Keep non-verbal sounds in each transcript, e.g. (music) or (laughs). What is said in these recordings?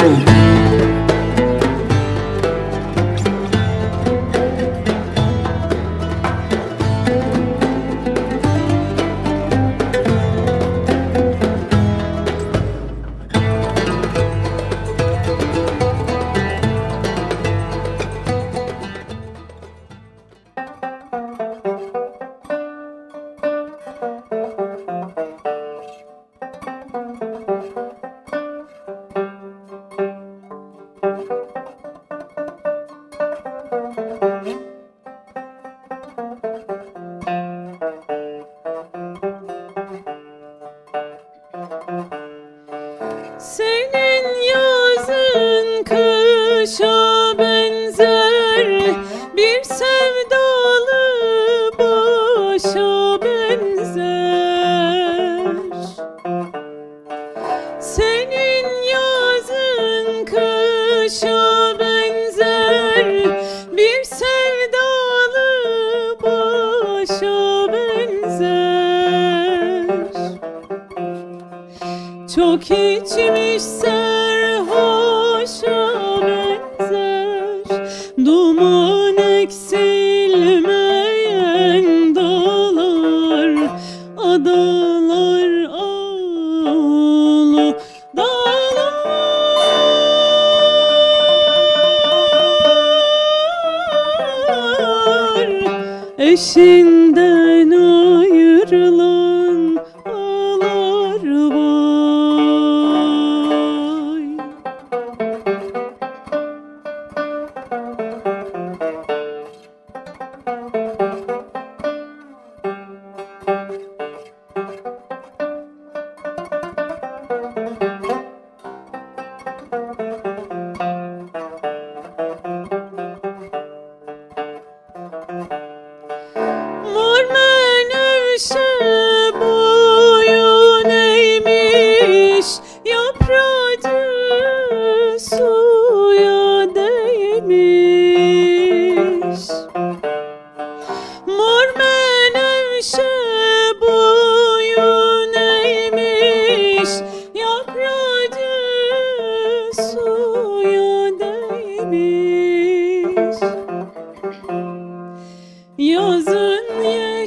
aprender.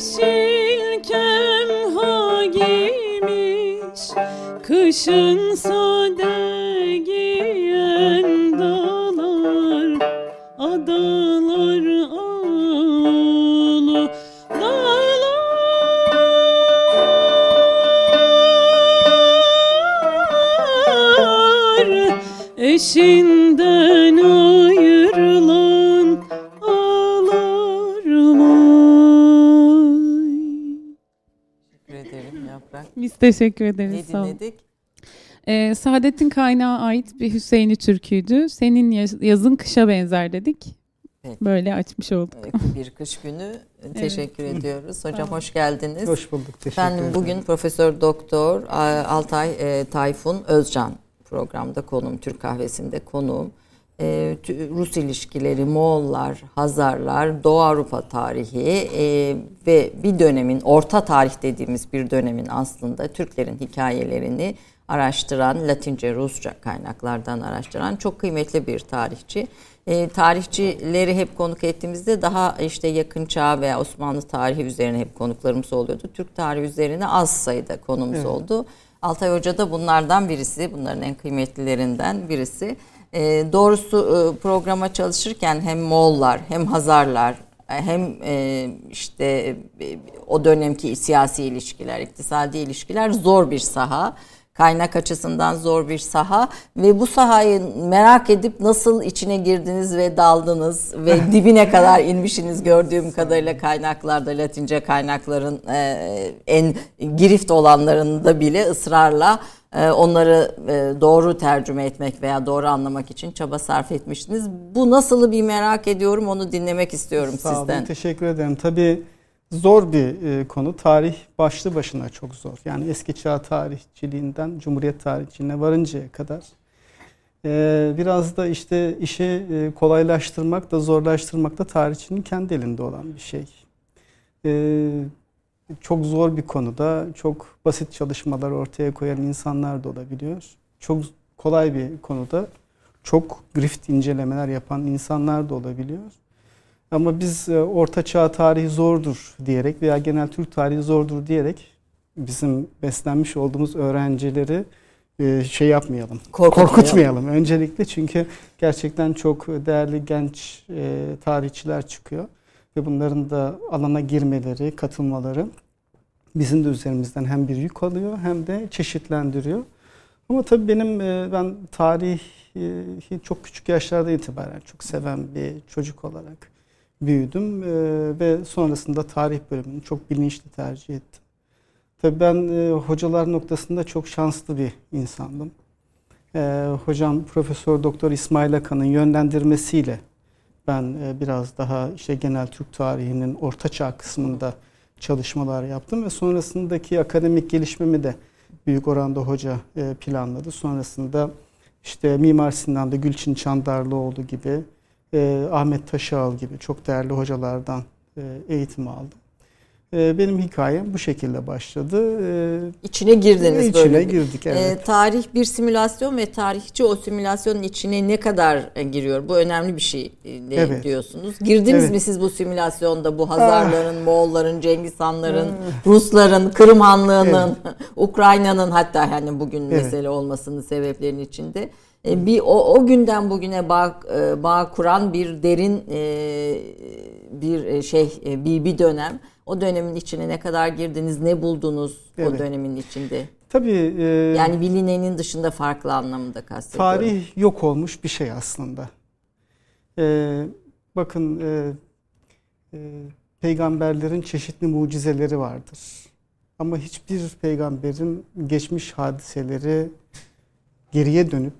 silkem hagimiş Kışın son Teşekkür ederiz. Ne dinledik? Ee, Saadet'in kaynağı ait bir Hüseyin'i türküydü. Senin yazın kışa benzer dedik. Peki. Böyle açmış olduk. bir kış günü (laughs) teşekkür evet. ediyoruz. Hocam hoş geldiniz. Hoş bulduk. Teşekkür Efendim, ederim. Bugün Profesör Doktor Altay e, Tayfun Özcan programda konum Türk kahvesinde konuğum. E, Rus ilişkileri, Moğollar, Hazarlar, Doğu Avrupa tarihi e, ve bir dönemin, orta tarih dediğimiz bir dönemin aslında Türklerin hikayelerini araştıran, Latince, Rusça kaynaklardan araştıran çok kıymetli bir tarihçi. E, tarihçileri hep konuk ettiğimizde daha işte yakın çağ veya Osmanlı tarihi üzerine hep konuklarımız oluyordu. Türk tarihi üzerine az sayıda konumuz evet. oldu. Altay Hoca da bunlardan birisi, bunların en kıymetlilerinden birisi. E, doğrusu e, programa çalışırken hem Moğollar hem Hazarlar e, hem e, işte e, o dönemki siyasi ilişkiler, iktisadi ilişkiler zor bir saha. Kaynak açısından zor bir saha ve bu sahayı merak edip nasıl içine girdiniz ve daldınız ve (laughs) dibine kadar inmişsiniz gördüğüm kadarıyla kaynaklarda Latince kaynakların e, en girift olanlarında bile ısrarla onları e, doğru tercüme etmek veya doğru anlamak için çaba sarf etmiştiniz. Bu nasıl bir merak ediyorum onu dinlemek istiyorum Sağ sizden. Olun, teşekkür ederim. Tabii zor bir e, konu. Tarih başlı başına çok zor. Yani eski çağ tarihçiliğinden Cumhuriyet tarihçiliğine varıncaya kadar. E, biraz da işte işi kolaylaştırmak da zorlaştırmak da tarihçinin kendi elinde olan bir şey çok zor bir konuda çok basit çalışmalar ortaya koyan insanlar da olabiliyor. Çok kolay bir konuda çok grift incelemeler yapan insanlar da olabiliyor. Ama biz e, Orta Çağ tarihi zordur diyerek veya genel Türk tarihi zordur diyerek bizim beslenmiş olduğumuz öğrencileri e, şey yapmayalım. Korkutmayalım. Korkutmayalım öncelikle çünkü gerçekten çok değerli genç e, tarihçiler çıkıyor ve bunların da alana girmeleri, katılmaları bizim de üzerimizden hem bir yük alıyor hem de çeşitlendiriyor. Ama tabii benim ben tarihi çok küçük yaşlarda itibaren çok seven bir çocuk olarak büyüdüm e, ve sonrasında tarih bölümünü çok bilinçli tercih ettim. Tabii ben e, hocalar noktasında çok şanslı bir insandım. E, hocam Profesör Doktor İsmail Akan'ın yönlendirmesiyle ben e, biraz daha işte genel Türk tarihinin ortaçağ kısmında çalışmalar yaptım ve sonrasındaki akademik gelişmemi de büyük oranda hoca e, planladı. Sonrasında işte Mimar Sinan'da Gülçin Çandarlıoğlu gibi e, Ahmet Taşağal gibi çok değerli hocalardan e, eğitim aldım. E, benim hikayem bu şekilde başladı. E, içine girdiniz içine böyle. İçine girdik evet. E, tarih bir simülasyon ve tarihçi o simülasyonun içine ne kadar e, giriyor? Bu önemli bir şey e, evet. diyorsunuz. Girdiniz evet. mi siz bu simülasyonda bu Hazarların, ah. Moğolların, Cengiz Hanların, ah. Rusların, Kırım Hanlığı'nın, evet. (laughs) Ukrayna'nın hatta hani bugün evet. mesele olmasının sebeplerinin içinde e, bir o, o günden bugüne bağ, e, bağ kuran bir derin e, bir şey bir, bir dönem. O dönemin içine ne kadar girdiniz, ne buldunuz evet. o dönemin içinde? Tabii. E, yani bilinenin dışında farklı anlamında kastediyorum. Tarih yok olmuş bir şey aslında. E, bakın e, e, peygamberlerin çeşitli mucizeleri vardır. Ama hiçbir peygamberin geçmiş hadiseleri geriye dönüp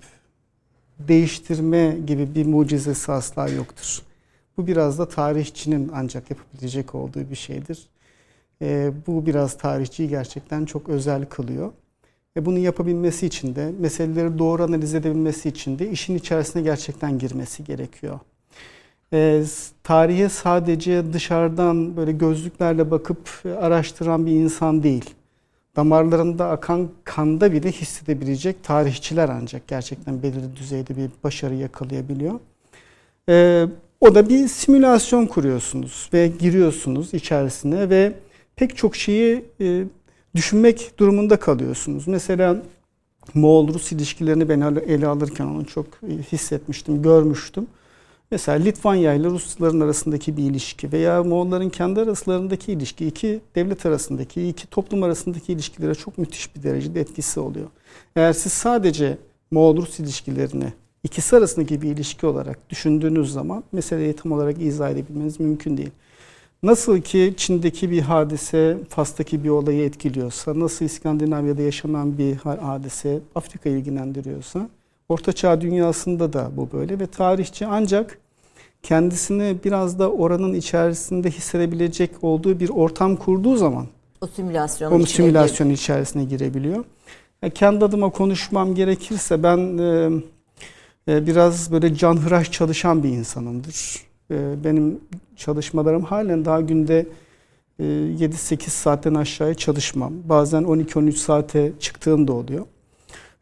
değiştirme gibi bir mucizesi asla yoktur. Bu biraz da tarihçinin ancak yapabilecek olduğu bir şeydir. E, bu biraz tarihçiyi gerçekten çok özel kılıyor. Ve bunu yapabilmesi için de, meseleleri doğru analiz edebilmesi için de işin içerisine gerçekten girmesi gerekiyor. E, tarihe sadece dışarıdan böyle gözlüklerle bakıp araştıran bir insan değil damarlarında akan kanda bile hissedebilecek tarihçiler ancak gerçekten belirli düzeyde bir başarı yakalayabiliyor. Ee, o da bir simülasyon kuruyorsunuz ve giriyorsunuz içerisine ve pek çok şeyi e, düşünmek durumunda kalıyorsunuz. Mesela Moğol-Rus ilişkilerini ben ele alırken onu çok hissetmiştim, görmüştüm. Mesela Litvanya ile Rusların arasındaki bir ilişki veya Moğolların kendi arasındaki ilişki, iki devlet arasındaki, iki toplum arasındaki ilişkilere çok müthiş bir derecede etkisi oluyor. Eğer siz sadece Moğol-Rus ilişkilerini ikisi arasındaki bir ilişki olarak düşündüğünüz zaman meseleyi tam olarak izah edebilmeniz mümkün değil. Nasıl ki Çin'deki bir hadise Fas'taki bir olayı etkiliyorsa, nasıl İskandinavya'da yaşanan bir hadise Afrika'yı ilgilendiriyorsa, Orta Çağ dünyasında da bu böyle ve tarihçi ancak kendisini biraz da oranın içerisinde hissedebilecek olduğu bir ortam kurduğu zaman o simülasyon o simülasyon içerisine girebiliyor. Yani kendi adıma konuşmam gerekirse ben e, e, biraz böyle canhıraş çalışan bir insanımdır. E, benim çalışmalarım halen daha günde e, 7-8 saatten aşağıya çalışmam. Bazen 12-13 saate çıktığım da oluyor.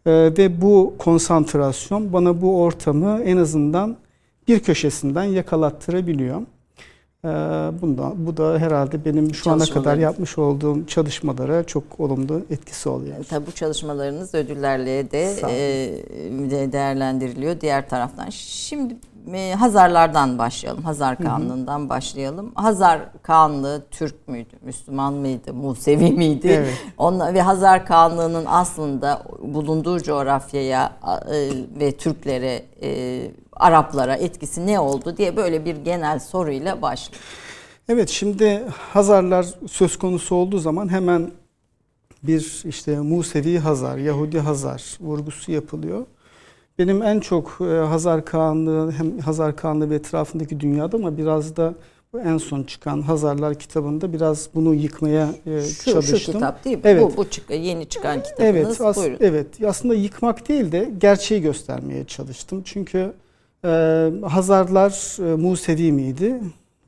E, ve bu konsantrasyon bana bu ortamı en azından bir köşesinden yakalattırabiliyor. Ee, bunda, bu da herhalde benim şu ana kadar yapmış olduğum çalışmalara çok olumlu etkisi oluyor. Tabii bu çalışmalarınız ödüllerle de, e, de değerlendiriliyor diğer taraftan. Şimdi e, Hazarlardan başlayalım. Hazar Kanlığı'ndan başlayalım. Hazar Kanlığı Türk müydü, Müslüman mıydı, Musevi miydi? Evet. Onla, ve Hazar Kanlığı'nın aslında bulunduğu coğrafyaya e, ve Türklere e, Araplara etkisi ne oldu diye böyle bir genel soruyla başlıyor. Evet şimdi Hazarlar söz konusu olduğu zaman hemen bir işte Musevi Hazar, Yahudi Hazar vurgusu yapılıyor. Benim en çok e, Hazar Kağanlığı hem Hazar Kağanlığı ve etrafındaki dünyada ama biraz da bu en son çıkan Hazarlar kitabında biraz bunu yıkmaya e, şu, çalıştım. Şu kitap değil mi? Evet. Bu, bu çık yeni çıkan kitabınız. Evet, as, Buyurun. evet. Aslında yıkmak değil de gerçeği göstermeye çalıştım. Çünkü ee, Hazarlar e, Musevi miydi?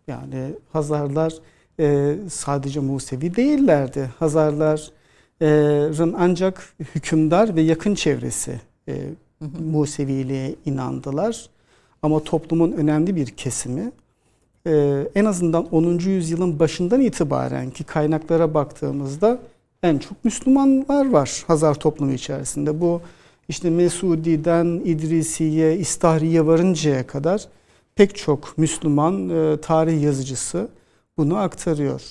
Yani Hazarlar e, sadece Musevi değillerdi. Hazarların ancak hükümdar ve yakın çevresi e, Museviliğe inandılar. Ama toplumun önemli bir kesimi e, en azından 10. yüzyılın başından itibaren ki kaynaklara baktığımızda en çok Müslümanlar var Hazar toplumu içerisinde. Bu işte Mesudi'den İdrisiye, İstahriye varıncaya kadar pek çok Müslüman e, tarih yazıcısı bunu aktarıyor.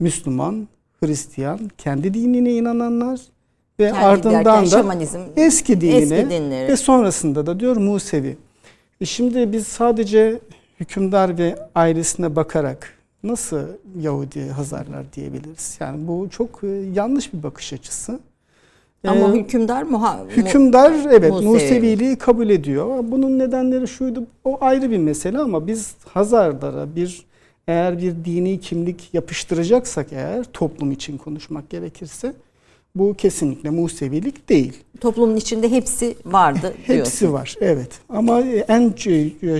Müslüman, Hristiyan, kendi dinine inananlar ve kendi ardından da eski dinine eski ve sonrasında da diyor Musevi. E şimdi biz sadece hükümdar ve ailesine bakarak nasıl Yahudi Hazarlar diyebiliriz? Yani bu çok e, yanlış bir bakış açısı. Ama ee, hükümdar muha hükümdar evet Musevi. Museviliği kabul ediyor. Bunun nedenleri şuydu o ayrı bir mesele ama biz Hazarlara bir eğer bir dini kimlik yapıştıracaksak eğer toplum için konuşmak gerekirse bu kesinlikle Musevilik değil. Toplumun içinde hepsi vardı (laughs) diyorsun. Hepsi var evet ama en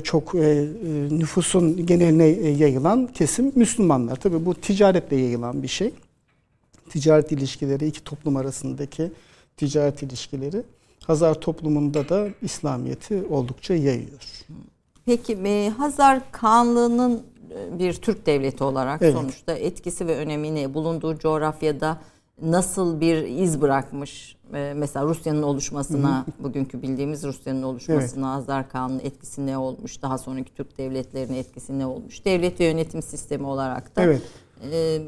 çok e, nüfusun geneline yayılan kesim Müslümanlar. Tabii bu ticaretle yayılan bir şey. Ticaret ilişkileri iki toplum arasındaki ticaret ilişkileri Hazar toplumunda da İslamiyet'i oldukça yayıyor. Peki e, Hazar Kanlığı'nın e, bir Türk devleti olarak evet. sonuçta etkisi ve önemini bulunduğu coğrafyada nasıl bir iz bırakmış? E, mesela Rusya'nın oluşmasına, bugünkü bildiğimiz Rusya'nın oluşmasına evet. Hazar Kanı'nın etkisi ne olmuş? Daha sonraki Türk devletlerinin etkisi ne olmuş? Devlet ve yönetim sistemi olarak da evet. e,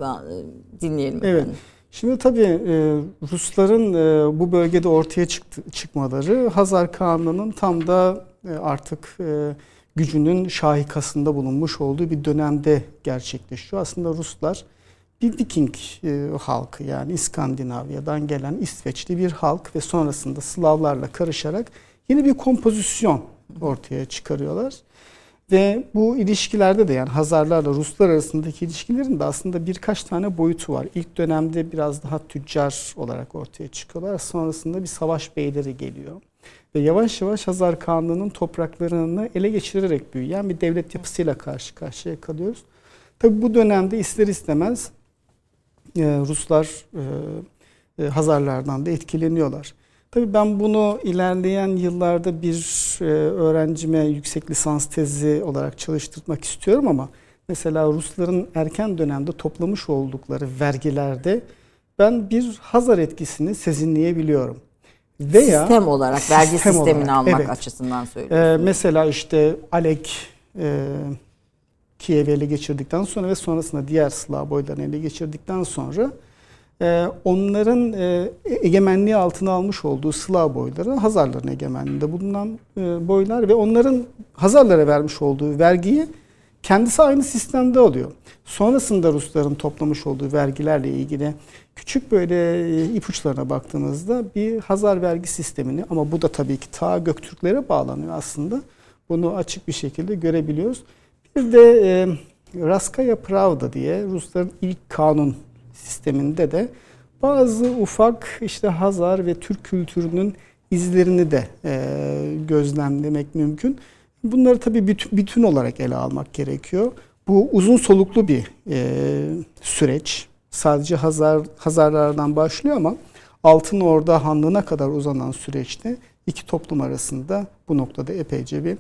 dinleyelim. Evet. Efendim. Şimdi tabii e, Rusların e, bu bölgede ortaya çıktı, çıkmaları Hazar Kağanlığı'nın tam da e, artık e, gücünün şahikasında bulunmuş olduğu bir dönemde gerçekleşiyor. Aslında Ruslar bir Viking e, halkı yani İskandinavya'dan gelen İsveçli bir halk ve sonrasında Slavlarla karışarak yeni bir kompozisyon ortaya çıkarıyorlar. Ve bu ilişkilerde de yani Hazarlarla Ruslar arasındaki ilişkilerin de aslında birkaç tane boyutu var. İlk dönemde biraz daha tüccar olarak ortaya çıkıyorlar. Sonrasında bir savaş beyleri geliyor. Ve yavaş yavaş Hazar Kanlığı'nın topraklarını ele geçirerek büyüyen bir devlet yapısıyla karşı karşıya kalıyoruz. Tabi bu dönemde ister istemez Ruslar e, e, Hazarlardan da etkileniyorlar. Tabii ben bunu ilerleyen yıllarda bir e, öğrencime yüksek lisans tezi olarak çalıştırmak istiyorum ama mesela Rusların erken dönemde toplamış oldukları vergilerde ben bir Hazar etkisini sezinleyebiliyorum. Veya sistem olarak vergi sistem sistemini olarak, almak evet. açısından söylüyorsun. Ee, mesela işte Alek e, Kiev'i ele geçirdikten sonra ve sonrasında diğer Slav boylarını ele geçirdikten sonra ee, onların e, egemenliği altına almış olduğu Slav boyları Hazarların egemenliğinde bulunan e, boylar ve onların Hazarlara vermiş olduğu vergiyi kendisi aynı sistemde alıyor. Sonrasında Rusların toplamış olduğu vergilerle ilgili küçük böyle e, ipuçlarına baktığımızda bir Hazar vergi sistemini ama bu da tabii ki ta Göktürklere bağlanıyor aslında. Bunu açık bir şekilde görebiliyoruz. Bir de e, Raskaya Pravda diye Rusların ilk kanun sisteminde de bazı ufak işte Hazar ve Türk kültürünün izlerini de e, gözlemlemek mümkün. Bunları tabii bütün, bütün olarak ele almak gerekiyor. Bu uzun soluklu bir e, süreç. Sadece Hazar Hazarlardan başlıyor ama Altın Orda Hanlığı'na kadar uzanan süreçte iki toplum arasında bu noktada epeyce bir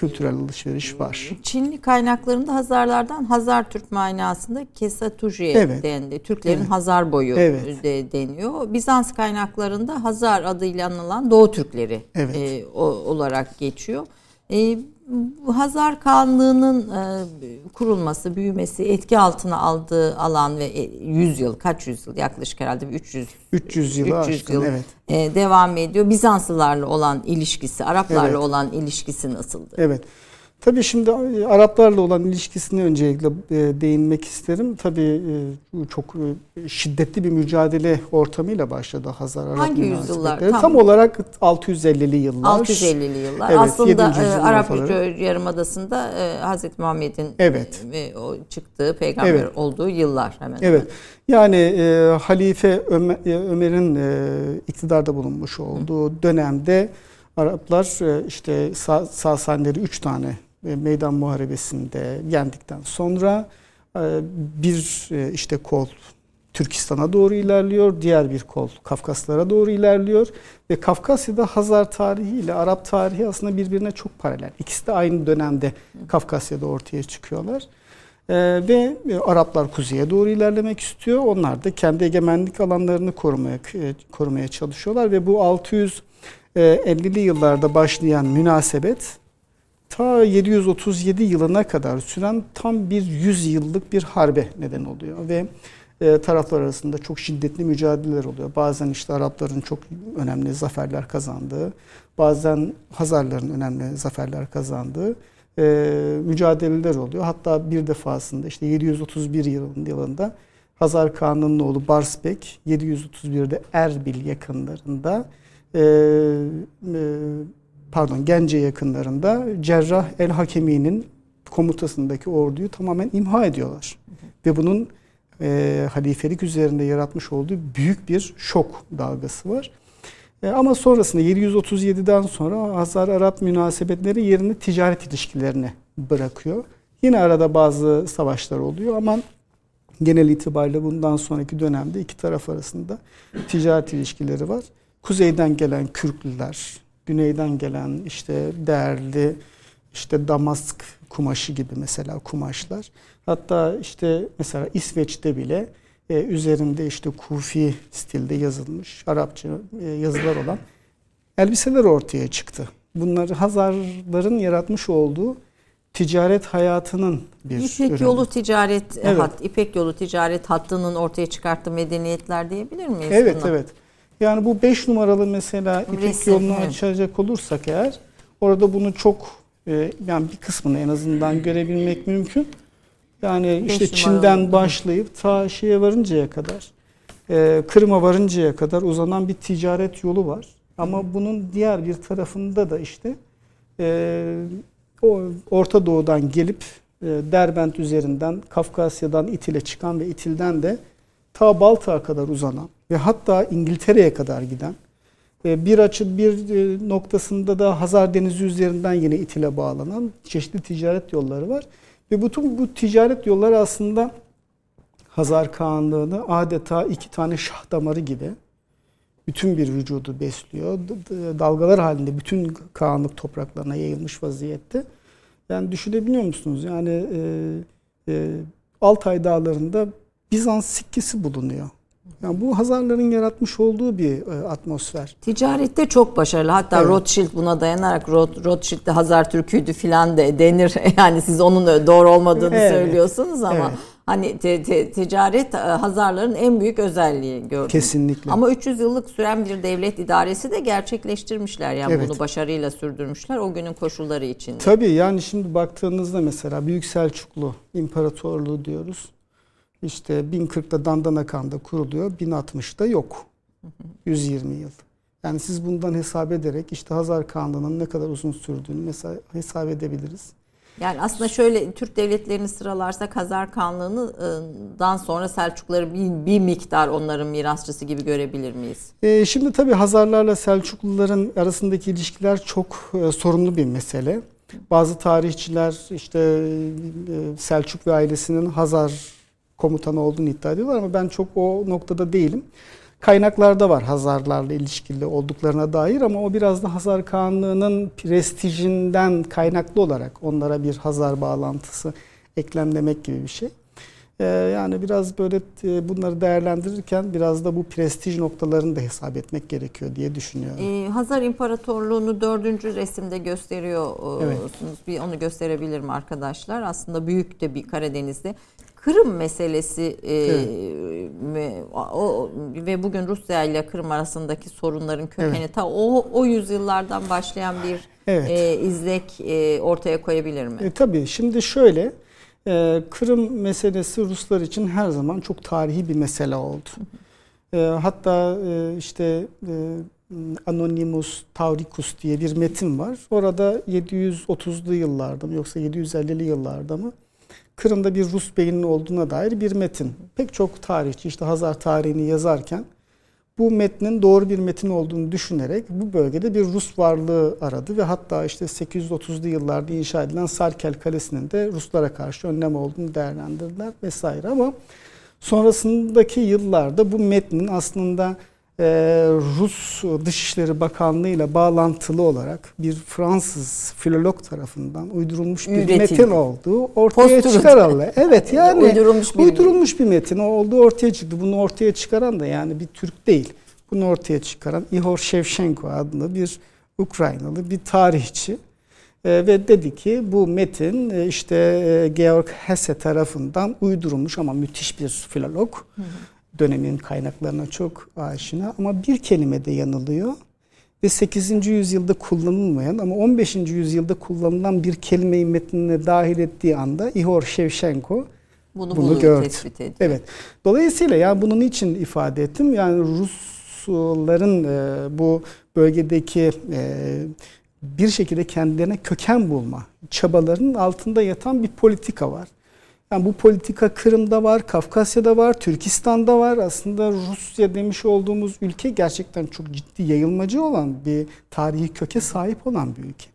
kültürel alışveriş var. Çinli kaynaklarında Hazarlardan Hazar Türk manasında Kesatujiye evet. dendi. Türklerin evet. Hazar boyu evet. de deniyor. Bizans kaynaklarında Hazar adıyla anılan Doğu Türkleri evet. e, o, olarak geçiyor. E, Hazar Kanlığı'nın e, kurulması, büyümesi, etki altına aldığı alan ve 100 e, yıl, kaç yüzyıl yaklaşık herhalde 300 300 yılı 300 aşkın, yıl evet. e, devam ediyor. Bizanslılarla olan ilişkisi, Araplarla evet. olan ilişkisi nasıldı? Evet. Tabii şimdi e, Araplarla olan ilişkisine öncelikle e, değinmek isterim. Tabii e, çok şiddetli bir mücadele ortamıyla başladı Hazar Arap Hangi yüzyıllar? Tam, Tam olarak 650'li yıllar. 650'li yıllar. Evet, Aslında Arap Yarımadası'nda Hazreti Muhammed'in evet. çıktığı peygamber evet. olduğu yıllar hemen. Evet. Yani e, Halife Ömer, Ömer'in e, iktidarda bulunmuş olduğu Hı. dönemde Araplar işte Sasanileri üç tane meydan muharebesinde yendikten sonra e, bir işte kol Türkistan'a doğru ilerliyor. Diğer bir kol Kafkaslara doğru ilerliyor. Ve Kafkasya'da Hazar tarihi ile Arap tarihi aslında birbirine çok paralel. İkisi de aynı dönemde Kafkasya'da ortaya çıkıyorlar. Ve Araplar kuzeye doğru ilerlemek istiyor. Onlar da kendi egemenlik alanlarını korumaya e, korumaya çalışıyorlar ve bu 650'li yıllarda başlayan münasebet ta 737 yılına kadar süren tam bir 100 yıllık bir harbe neden oluyor ve e, taraflar arasında çok şiddetli mücadeleler oluyor. Bazen işte Arapların çok önemli zaferler kazandığı, bazen Hazarların önemli zaferler kazandığı e, mücadeleler oluyor. Hatta bir defasında işte 731 yılında Hazar Kağan'ın oğlu Barsbek 731'de Erbil yakınlarında e, pardon Gence yakınlarında Cerrah el Hakemi'nin komutasındaki orduyu tamamen imha ediyorlar. Ve bunun e, halifelik üzerinde yaratmış olduğu büyük bir şok dalgası var. E, ama sonrasında 737'den sonra Hazar-Arap münasebetleri yerini ticaret ilişkilerine bırakıyor. Yine arada bazı savaşlar oluyor ama genel itibariyle bundan sonraki dönemde iki taraf arasında ticaret ilişkileri var. Kuzeyden gelen Kürklüler, güneyden gelen işte değerli işte Damask kumaşı gibi mesela kumaşlar. Hatta işte mesela İsveç'te bile e, üzerinde işte Kufi stilde yazılmış Arapça e, yazılar olan elbiseler ortaya çıktı. Bunları Hazarların yaratmış olduğu ticaret hayatının bir İpek ürünü. yolu ticaret evet. hat, İpek yolu ticaret hattının ortaya çıkarttığı medeniyetler diyebilir miyiz? Evet buna? evet. Yani bu 5 numaralı mesela İpek Resim, yolunu evet. açacak olursak eğer orada bunu çok e, yani bir kısmını en azından görebilmek mümkün. Yani işte Çin'den başlayıp ta şeye varıncaya kadar, e, Kırım'a varıncaya kadar uzanan bir ticaret yolu var. Ama bunun diğer bir tarafında da işte e, o Orta Doğu'dan gelip e, Derbent üzerinden Kafkasya'dan İtil'e çıkan ve İtil'den de ta Baltık'a kadar uzanan ve hatta İngiltere'ye kadar giden e, bir açı bir e, noktasında da Hazar Denizi üzerinden yine İtil'e bağlanan çeşitli ticaret yolları var. Ve bütün bu ticaret yolları aslında Hazar Kağanlığı'nı adeta iki tane şah damarı gibi bütün bir vücudu besliyor. Dalgalar halinde bütün Kağanlık topraklarına yayılmış vaziyette. Yani düşünebiliyor musunuz? Yani e, e, Altay Dağları'nda Bizans sikkesi bulunuyor. Yani bu Hazarların yaratmış olduğu bir e, atmosfer. Ticarette çok başarılı. Hatta evet. Rothschild buna dayanarak Roth, Rothschild de Hazar Türküydü filan de denir. (laughs) Yani siz onun doğru olmadığını evet. söylüyorsunuz ama evet. hani te, te, ticaret e, Hazarların en büyük özelliği gördüm. Kesinlikle. Ama 300 yıllık süren bir devlet idaresi de gerçekleştirmişler. Yani evet. bunu başarıyla sürdürmüşler o günün koşulları için. Tabii yani şimdi baktığınızda mesela Büyük Selçuklu İmparatorluğu diyoruz işte 1040'da Dandanakan'da kuruluyor, 1060'da yok. (laughs) 120 yıl. Yani siz bundan hesap ederek işte Hazar Kanlığı'nın ne kadar uzun sürdüğünü mesela hesap edebiliriz. Yani aslında şöyle Türk devletlerini sıralarsak Hazar Kanlığı'ndan sonra Selçukları bir, bir miktar onların mirasçısı gibi görebilir miyiz? Ee, şimdi tabii Hazarlarla Selçukluların arasındaki ilişkiler çok e, sorunlu bir mesele. Bazı tarihçiler işte e, Selçuk ve ailesinin Hazar komutanı olduğunu iddia ediyorlar ama ben çok o noktada değilim. Kaynaklarda var Hazarlarla ilişkili olduklarına dair ama o biraz da Hazar Kağanlığı'nın prestijinden kaynaklı olarak onlara bir Hazar bağlantısı eklemlemek gibi bir şey. Ee, yani biraz böyle e, bunları değerlendirirken biraz da bu prestij noktalarını da hesap etmek gerekiyor diye düşünüyorum. Ee, Hazar İmparatorluğu'nu dördüncü resimde gösteriyorsunuz. Evet. Bir onu gösterebilirim arkadaşlar. Aslında büyük de bir Karadeniz'de. Kırım meselesi e, evet. o, ve bugün Rusya ile Kırım arasındaki sorunların kökeni evet. ta o o yüzyıllardan başlayan bir evet. e, izlek e, ortaya koyabilir mi? E, tabii. Şimdi şöyle e, Kırım meselesi Ruslar için her zaman çok tarihi bir mesele oldu. E, hatta e, işte e, Anonymous Tauricus diye bir metin var. Orada 730'lu yıllarda mı yoksa 750'li yıllarda mı? Kırım'da bir Rus beyinin olduğuna dair bir metin. Pek çok tarihçi işte Hazar tarihini yazarken bu metnin doğru bir metin olduğunu düşünerek bu bölgede bir Rus varlığı aradı ve hatta işte 830'lu yıllarda inşa edilen Sarkel Kalesi'nin de Ruslara karşı önlem olduğunu değerlendirdiler vesaire ama Sonrasındaki yıllarda bu metnin aslında e, Rus Dışişleri Bakanlığı ile bağlantılı olarak bir Fransız filolog tarafından uydurulmuş bir Üretildi. metin olduğu ortaya çıkarıldı. Evet (laughs) yani uydurulmuş bir, uydurulmuş bir metin olduğu ortaya çıktı. Bunu ortaya çıkaran da yani bir Türk değil. Bunu ortaya çıkaran Ihor Shevchenko adlı bir Ukraynalı bir tarihçi. E, ve dedi ki bu metin e, işte e, Georg Hesse tarafından uydurulmuş ama müthiş bir filolog. Hı hı. Dönemin kaynaklarına çok aşina ama bir kelimede yanılıyor. Ve 8. yüzyılda kullanılmayan ama 15. yüzyılda kullanılan bir kelimeyi metnine dahil ettiği anda Ihor Shevchenko bunu, bunu gördü. Tespit ediyor. Evet. Dolayısıyla yani bunun için ifade ettim. Yani Rusların e, bu bölgedeki e, bir şekilde kendilerine köken bulma çabalarının altında yatan bir politika var. Yani bu politika Kırım'da var, Kafkasya'da var, Türkistan'da var. Aslında Rusya demiş olduğumuz ülke gerçekten çok ciddi yayılmacı olan bir tarihi köke sahip olan bir ülke.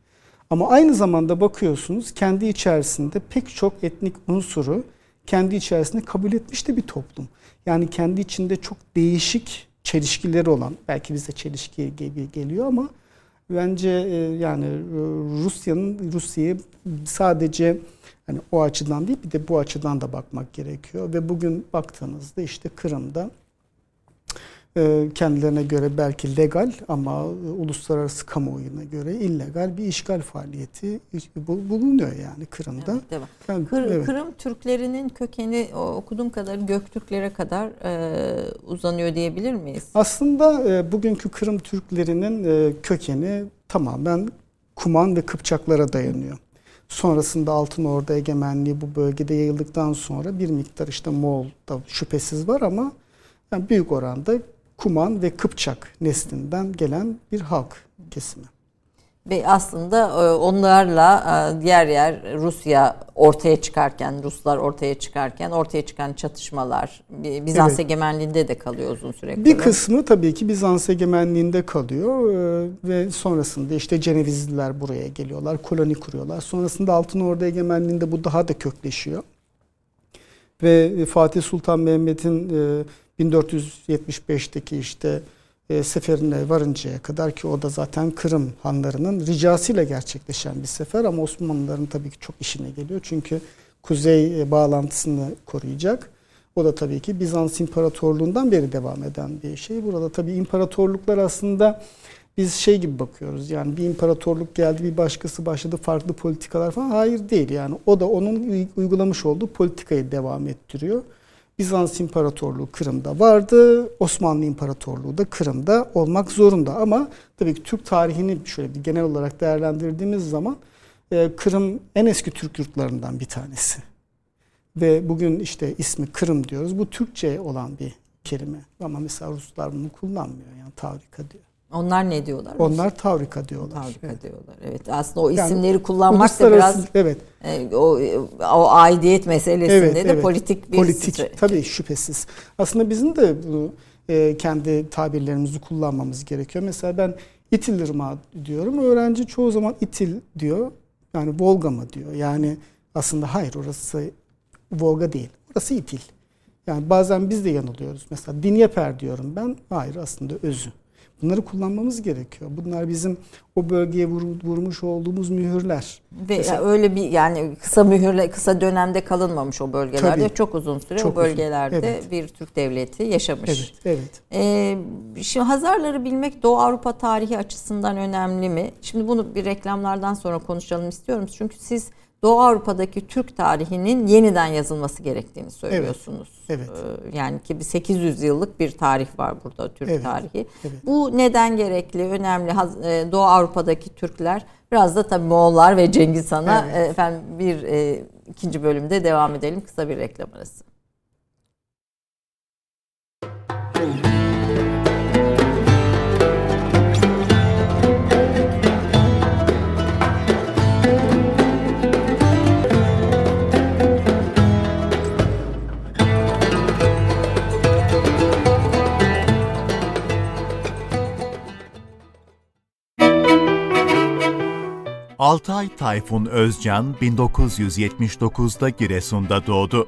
Ama aynı zamanda bakıyorsunuz kendi içerisinde pek çok etnik unsuru kendi içerisinde kabul etmiş de bir toplum. Yani kendi içinde çok değişik çelişkileri olan, belki bize çelişki geliyor ama Bence e, yani e, Rusya'nın Rusya'yı sadece hani o açıdan değil bir de bu açıdan da bakmak gerekiyor ve bugün baktığınızda işte Kırım'da ee, kendilerine göre belki legal ama uluslararası kamuoyuna göre illegal bir işgal faaliyeti bulunuyor yani Kırım'da. Evet, devam. Yani, Kır, evet. Kırım Türklerinin kökeni okuduğum kadar Göktürklere kadar e, uzanıyor diyebilir miyiz? Aslında e, bugünkü Kırım Türklerinin e, kökeni tamamen Kuman ve Kıpçaklara dayanıyor. Sonrasında Altın Ordu egemenliği bu bölgede yayıldıktan sonra bir miktar işte Moğol da şüphesiz var ama yani büyük oranda Kuman ve Kıpçak neslinden gelen bir halk kesimi. Ve aslında e, onlarla e, diğer yer Rusya ortaya çıkarken, Ruslar ortaya çıkarken ortaya çıkan çatışmalar Bizans evet. egemenliğinde de kalıyor uzun süre. Bir kısmı tabii ki Bizans egemenliğinde kalıyor e, ve sonrasında işte Cenevizliler buraya geliyorlar, koloni kuruyorlar. Sonrasında Altın Ordu egemenliğinde bu daha da kökleşiyor. Ve Fatih Sultan Mehmet'in 1475'teki işte e, seferine varıncaya kadar ki o da zaten Kırım hanlarının ricasıyla gerçekleşen bir sefer ama Osmanlıların tabii ki çok işine geliyor. Çünkü kuzey e, bağlantısını koruyacak. O da tabii ki Bizans İmparatorluğundan beri devam eden bir şey. Burada tabii imparatorluklar aslında biz şey gibi bakıyoruz. Yani bir imparatorluk geldi, bir başkası başladı, farklı politikalar falan. Hayır değil yani. O da onun uygulamış olduğu politikayı devam ettiriyor. Bizans İmparatorluğu Kırım'da vardı. Osmanlı İmparatorluğu da Kırım'da olmak zorunda. Ama tabii ki Türk tarihini şöyle bir genel olarak değerlendirdiğimiz zaman e, Kırım en eski Türk yurtlarından bir tanesi. Ve bugün işte ismi Kırım diyoruz. Bu Türkçe olan bir kelime. Ama mesela Ruslar bunu kullanmıyor. Yani Tavrika diyor. Onlar ne diyorlar? Onlar Tavrika diyorlar. Tavrika evet. diyorlar. Evet. Aslında o isimleri yani, kullanmak da biraz evet. E, o o aidiyet meselesinde evet, de evet. politik bir politik süre. tabii şüphesiz. Aslında bizim de bunu e, kendi tabirlerimizi kullanmamız gerekiyor. Mesela ben İtil Irmağı diyorum. Öğrenci çoğu zaman İtil diyor. Yani Volga mı diyor. Yani aslında hayır orası Volga değil. Orası İtil. Yani bazen biz de yanılıyoruz. Mesela Dinyeper diyorum ben. Hayır aslında özü. Bunları kullanmamız gerekiyor. Bunlar bizim o bölgeye vur, vurmuş olduğumuz mühürler. Ve Mesela, öyle bir yani kısa mühürle kısa dönemde kalınmamış o bölgelerde. Tabii, çok uzun süre çok o bölgelerde uzun. Evet. bir Türk devleti yaşamış. Evet, evet. Ee, şimdi Hazarları bilmek Doğu Avrupa tarihi açısından önemli mi? Şimdi bunu bir reklamlardan sonra konuşalım istiyorum. Çünkü siz Doğu Avrupa'daki Türk tarihinin yeniden yazılması gerektiğini söylüyorsunuz. Evet. evet. Yani ki bir 800 yıllık bir tarih var burada Türk evet. tarihi. Evet. Bu neden gerekli, önemli? E, Doğu Avrupa'daki Türkler biraz da tabii Moğollar ve Cengiz Han'a evet. efendim bir e, ikinci bölümde devam edelim. Kısa bir reklam arası. Altay Tayfun Özcan 1979'da Giresun'da doğdu.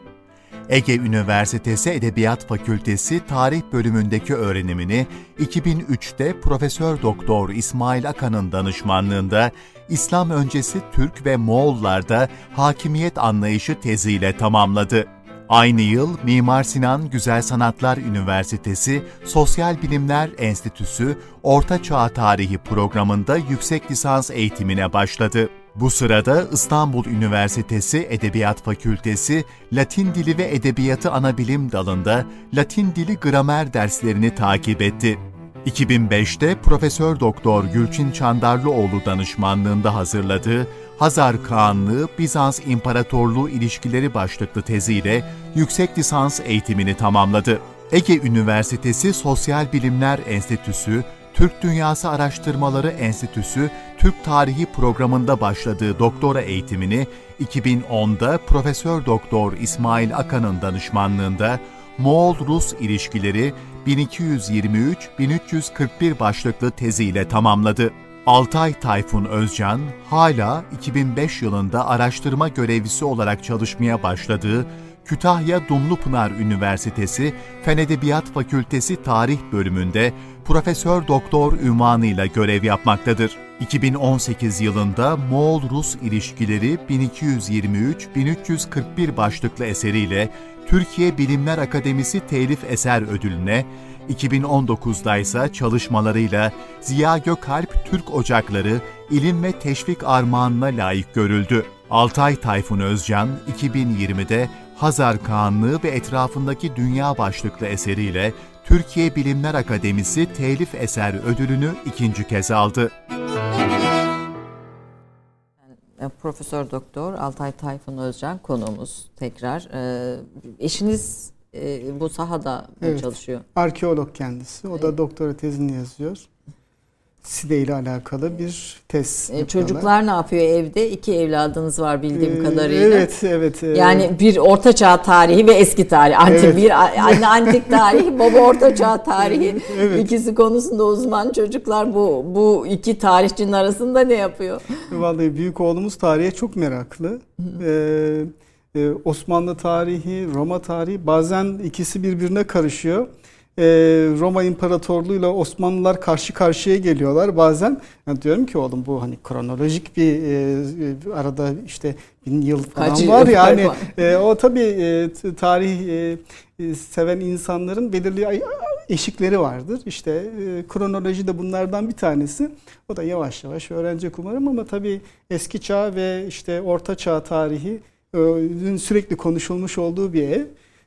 Ege Üniversitesi Edebiyat Fakültesi Tarih bölümündeki öğrenimini 2003'te Profesör Doktor İsmail Akan'ın danışmanlığında İslam öncesi Türk ve Moğollarda hakimiyet anlayışı teziyle tamamladı. Aynı yıl Mimar Sinan Güzel Sanatlar Üniversitesi Sosyal Bilimler Enstitüsü Orta Çağ Tarihi programında yüksek lisans eğitimine başladı. Bu sırada İstanbul Üniversitesi Edebiyat Fakültesi Latin Dili ve Edebiyatı Anabilim dalında Latin Dili gramer derslerini takip etti. 2005'te Profesör Doktor Gülçin Çandarlıoğlu danışmanlığında hazırladığı Hazar Kağanlığı Bizans İmparatorluğu ilişkileri başlıklı teziyle yüksek lisans eğitimini tamamladı. Ege Üniversitesi Sosyal Bilimler Enstitüsü, Türk Dünyası Araştırmaları Enstitüsü Türk Tarihi programında başladığı doktora eğitimini 2010'da Profesör Doktor İsmail Akan'ın danışmanlığında Moğol-Rus ilişkileri 1223-1341 başlıklı teziyle tamamladı. Altay Tayfun Özcan, hala 2005 yılında araştırma görevlisi olarak çalışmaya başladığı Kütahya Dumlupınar Üniversitesi Fen Edebiyat Fakültesi Tarih bölümünde Profesör Doktor ünvanıyla görev yapmaktadır. 2018 yılında Moğol-Rus ilişkileri 1223-1341 başlıklı eseriyle Türkiye Bilimler Akademisi Telif Eser Ödülüne, 2019'da ise çalışmalarıyla Ziya Gökalp Türk Ocakları İlim ve Teşvik Armağanına layık görüldü. Altay Tayfun Özcan, 2020'de Hazar Kağanlığı ve etrafındaki dünya başlıklı eseriyle Türkiye Bilimler Akademisi Telif Eser Ödülünü ikinci kez aldı. Profesör Doktor Altay Tayfun Özcan konuğumuz tekrar. Ee, eşiniz e, bu sahada evet, çalışıyor. Arkeolog kendisi. O evet. da doktora tezini yazıyor. SİDE ile alakalı bir test e, Çocuklar ne yapıyor evde? İki evladınız var bildiğim ee, kadarıyla. Evet, evet. E, yani bir orta çağ tarihi ve eski tarih. Antik evet. bir anne antik tarihi, (laughs) baba orta çağ tarihi. evet. İkisi konusunda uzman çocuklar bu bu iki tarihçinin arasında ne yapıyor? Vallahi büyük oğlumuz tarihe çok meraklı. ee, e, Osmanlı tarihi, Roma tarihi bazen ikisi birbirine karışıyor. Ee, Roma İmparatorluğu ile Osmanlılar karşı karşıya geliyorlar bazen. Yani diyorum ki oğlum bu hani kronolojik bir e, arada işte bin yıl falan Kaç var yani. E, o tabii e, tarih e, e, seven insanların belirli eşikleri vardır. İşte e, kronoloji de bunlardan bir tanesi. O da yavaş yavaş öğrenecek umarım ama tabii eski çağ ve işte orta çağ tarihi e, sürekli konuşulmuş olduğu bir ev.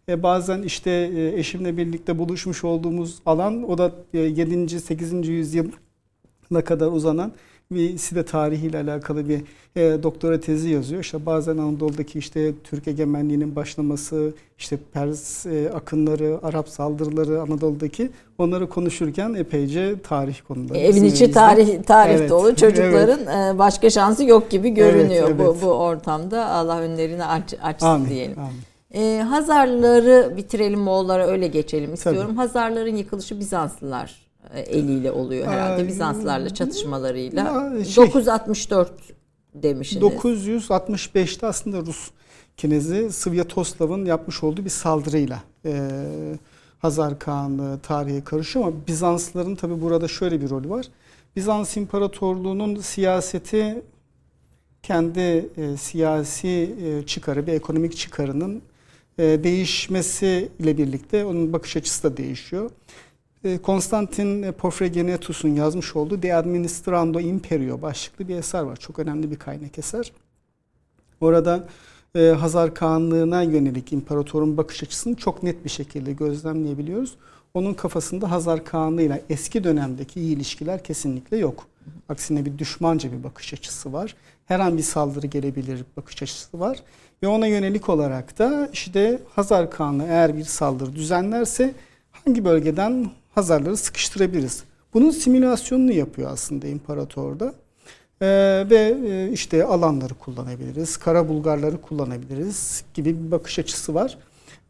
E, bazen işte e, eşimle birlikte buluşmuş olduğumuz alan o da 7. 8. yüzyıla kadar uzanan bir Side tarihiyle alakalı bir e, doktora tezi yazıyor. İşte bazen Anadolu'daki işte Türk egemenliğinin başlaması, işte Pers e, akınları, Arap saldırıları Anadolu'daki onları konuşurken epeyce tarih konuları. Evin içi tarih tarih evet. dolu çocukların evet. başka şansı yok gibi görünüyor evet, evet. bu bu ortamda. Allah önlerini aç, açsın amin, diyelim. Amin. Ee, Hazarları bitirelim Moğollara öyle geçelim istiyorum. Tabii. Hazarların yıkılışı Bizanslılar e, eliyle oluyor herhalde. Bizanslarla çatışmalarıyla. Şey, 964 demişsiniz. 965'te aslında Rus kinezi Svyatoslav'ın yapmış olduğu bir saldırıyla e, Hazar Kağanlığı tarihe karışıyor ama Bizanslıların tabi burada şöyle bir rolü var. Bizans İmparatorluğu'nun siyaseti kendi e, siyasi e, çıkarı ve ekonomik çıkarının e, değişmesi ile birlikte onun bakış açısı da değişiyor. E, Konstantin Porfiriegenetus'un yazmış olduğu De Administrando Imperio başlıklı bir eser var. Çok önemli bir kaynak eser. Orada e, Hazar Kağanlığı'na yönelik imparatorun bakış açısını çok net bir şekilde gözlemleyebiliyoruz. Onun kafasında Hazar Kağanlığı ile eski dönemdeki iyi ilişkiler kesinlikle yok. Aksine bir düşmanca bir bakış açısı var. Her an bir saldırı gelebilir bakış açısı var. Ve ona yönelik olarak da işte Hazar Kağanlığı eğer bir saldırı düzenlerse hangi bölgeden Hazarları sıkıştırabiliriz? Bunun simülasyonunu yapıyor aslında imparatorda. Ee, ve e, işte alanları kullanabiliriz, kara bulgarları kullanabiliriz gibi bir bakış açısı var.